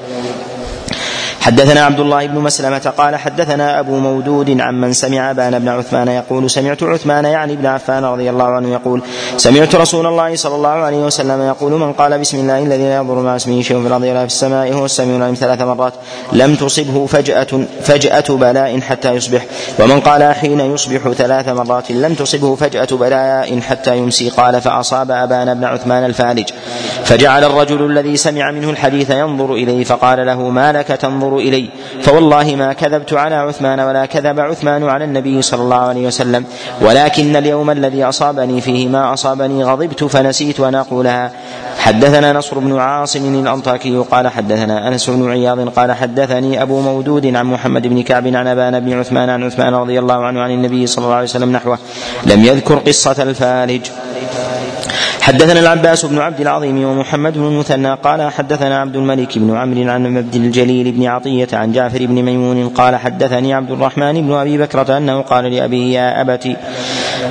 حدثنا عبد الله بن مسلمة قال حدثنا أبو مودود عمن سمع أبان بن عثمان يقول سمعت عثمان يعني ابن عفان رضي الله عنه يقول سمعت رسول الله صلى الله عليه وسلم يقول من قال بسم الله الذي لا يضر مع اسمه شيء في الأرض ولا في السماء هو السميع العليم ثلاث مرات لم تصبه فجأة فجأة بلاء حتى يصبح ومن قال حين يصبح ثلاث مرات لم تصبه فجأة بلاء حتى يمسي قال فأصاب أبان بن عثمان الفالج فجعل الرجل الذي سمع منه الحديث ينظر إليه فقال له ما لك تنظر إلي. فوالله ما كذبت على عثمان ولا كذب عثمان على النبي صلى الله عليه وسلم. ولكن اليوم الذي أصابني فيه ما أصابني غضبت فنسيت أن أقولها. حدثنا نصر بن عاصم الأنطاكي قال حدثنا أنس بن عياض قال حدثني أبو مودود عن محمد بن كعب عن أبان بن عثمان عن عثمان رضي الله عنه عن النبي صلى الله عليه وسلم نحوه. لم يذكر قصة الفالج حدثنا العباس بن عبد العظيم ومحمد بن المثنى قال حدثنا عبد الملك بن عمرو عن عبد الجليل بن عطية عن جعفر بن ميمون قال حدثني عبد الرحمن بن أبي بكرة أنه قال لأبيه يا أبت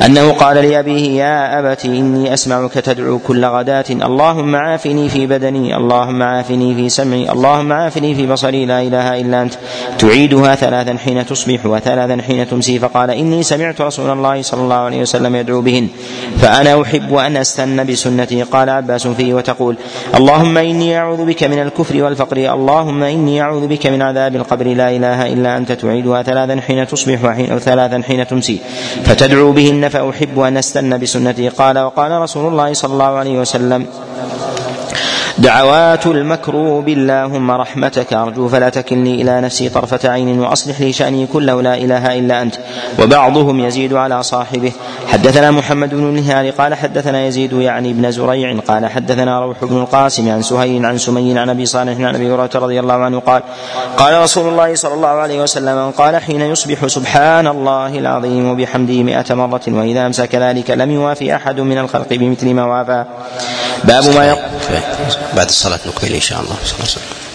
أنه قال لأبيه يا أبت إني أسمعك تدعو كل غداة اللهم عافني في بدني اللهم عافني في سمعي اللهم عافني في بصري لا إله إلا أنت. تعيدها ثلاثا حين تصبح وثلاثا حين تمسي. فقال إني سمعت رسول الله صلى الله عليه وسلم يدعو بهن فأنا أحب أن أستن بسنته قال عباس فيه وتقول اللهم إني أعوذ بك من الكفر والفقر اللهم إني أعوذ بك من عذاب القبر لا إله إلا أنت. تعيدها ثلاثا حين تصبح وحين أو ثلاثا حين تمسي. فتدعو بهن فأحب أن أستن بسنته قال وقال رسول الله صلى الله عليه وسلم دعوات المكروب اللهم رحمتك أرجو فلا تكلني إلى نفسي طرفة عين وأصلح لي شأني كله لا إله إلا أنت. وبعضهم يزيد على صاحبه. حدثنا محمد بن النهار قال حدثنا يزيد يعني ابن زريع قال حدثنا روح بن القاسم عن سهيل عن سمي عن أبي صالح عن أبي هريرة رضي الله عنه قال قال رسول الله صلى الله عليه وسلم قال حين يصبح سبحان الله العظيم وبحمده مئة مرة وإذا أمسى كذلك لم يوافي أحد من الخلق بمثل ما وافى. باب ما يقول بعد الصلاة نكمل إن شاء الله. صلى الله عليه وسلم.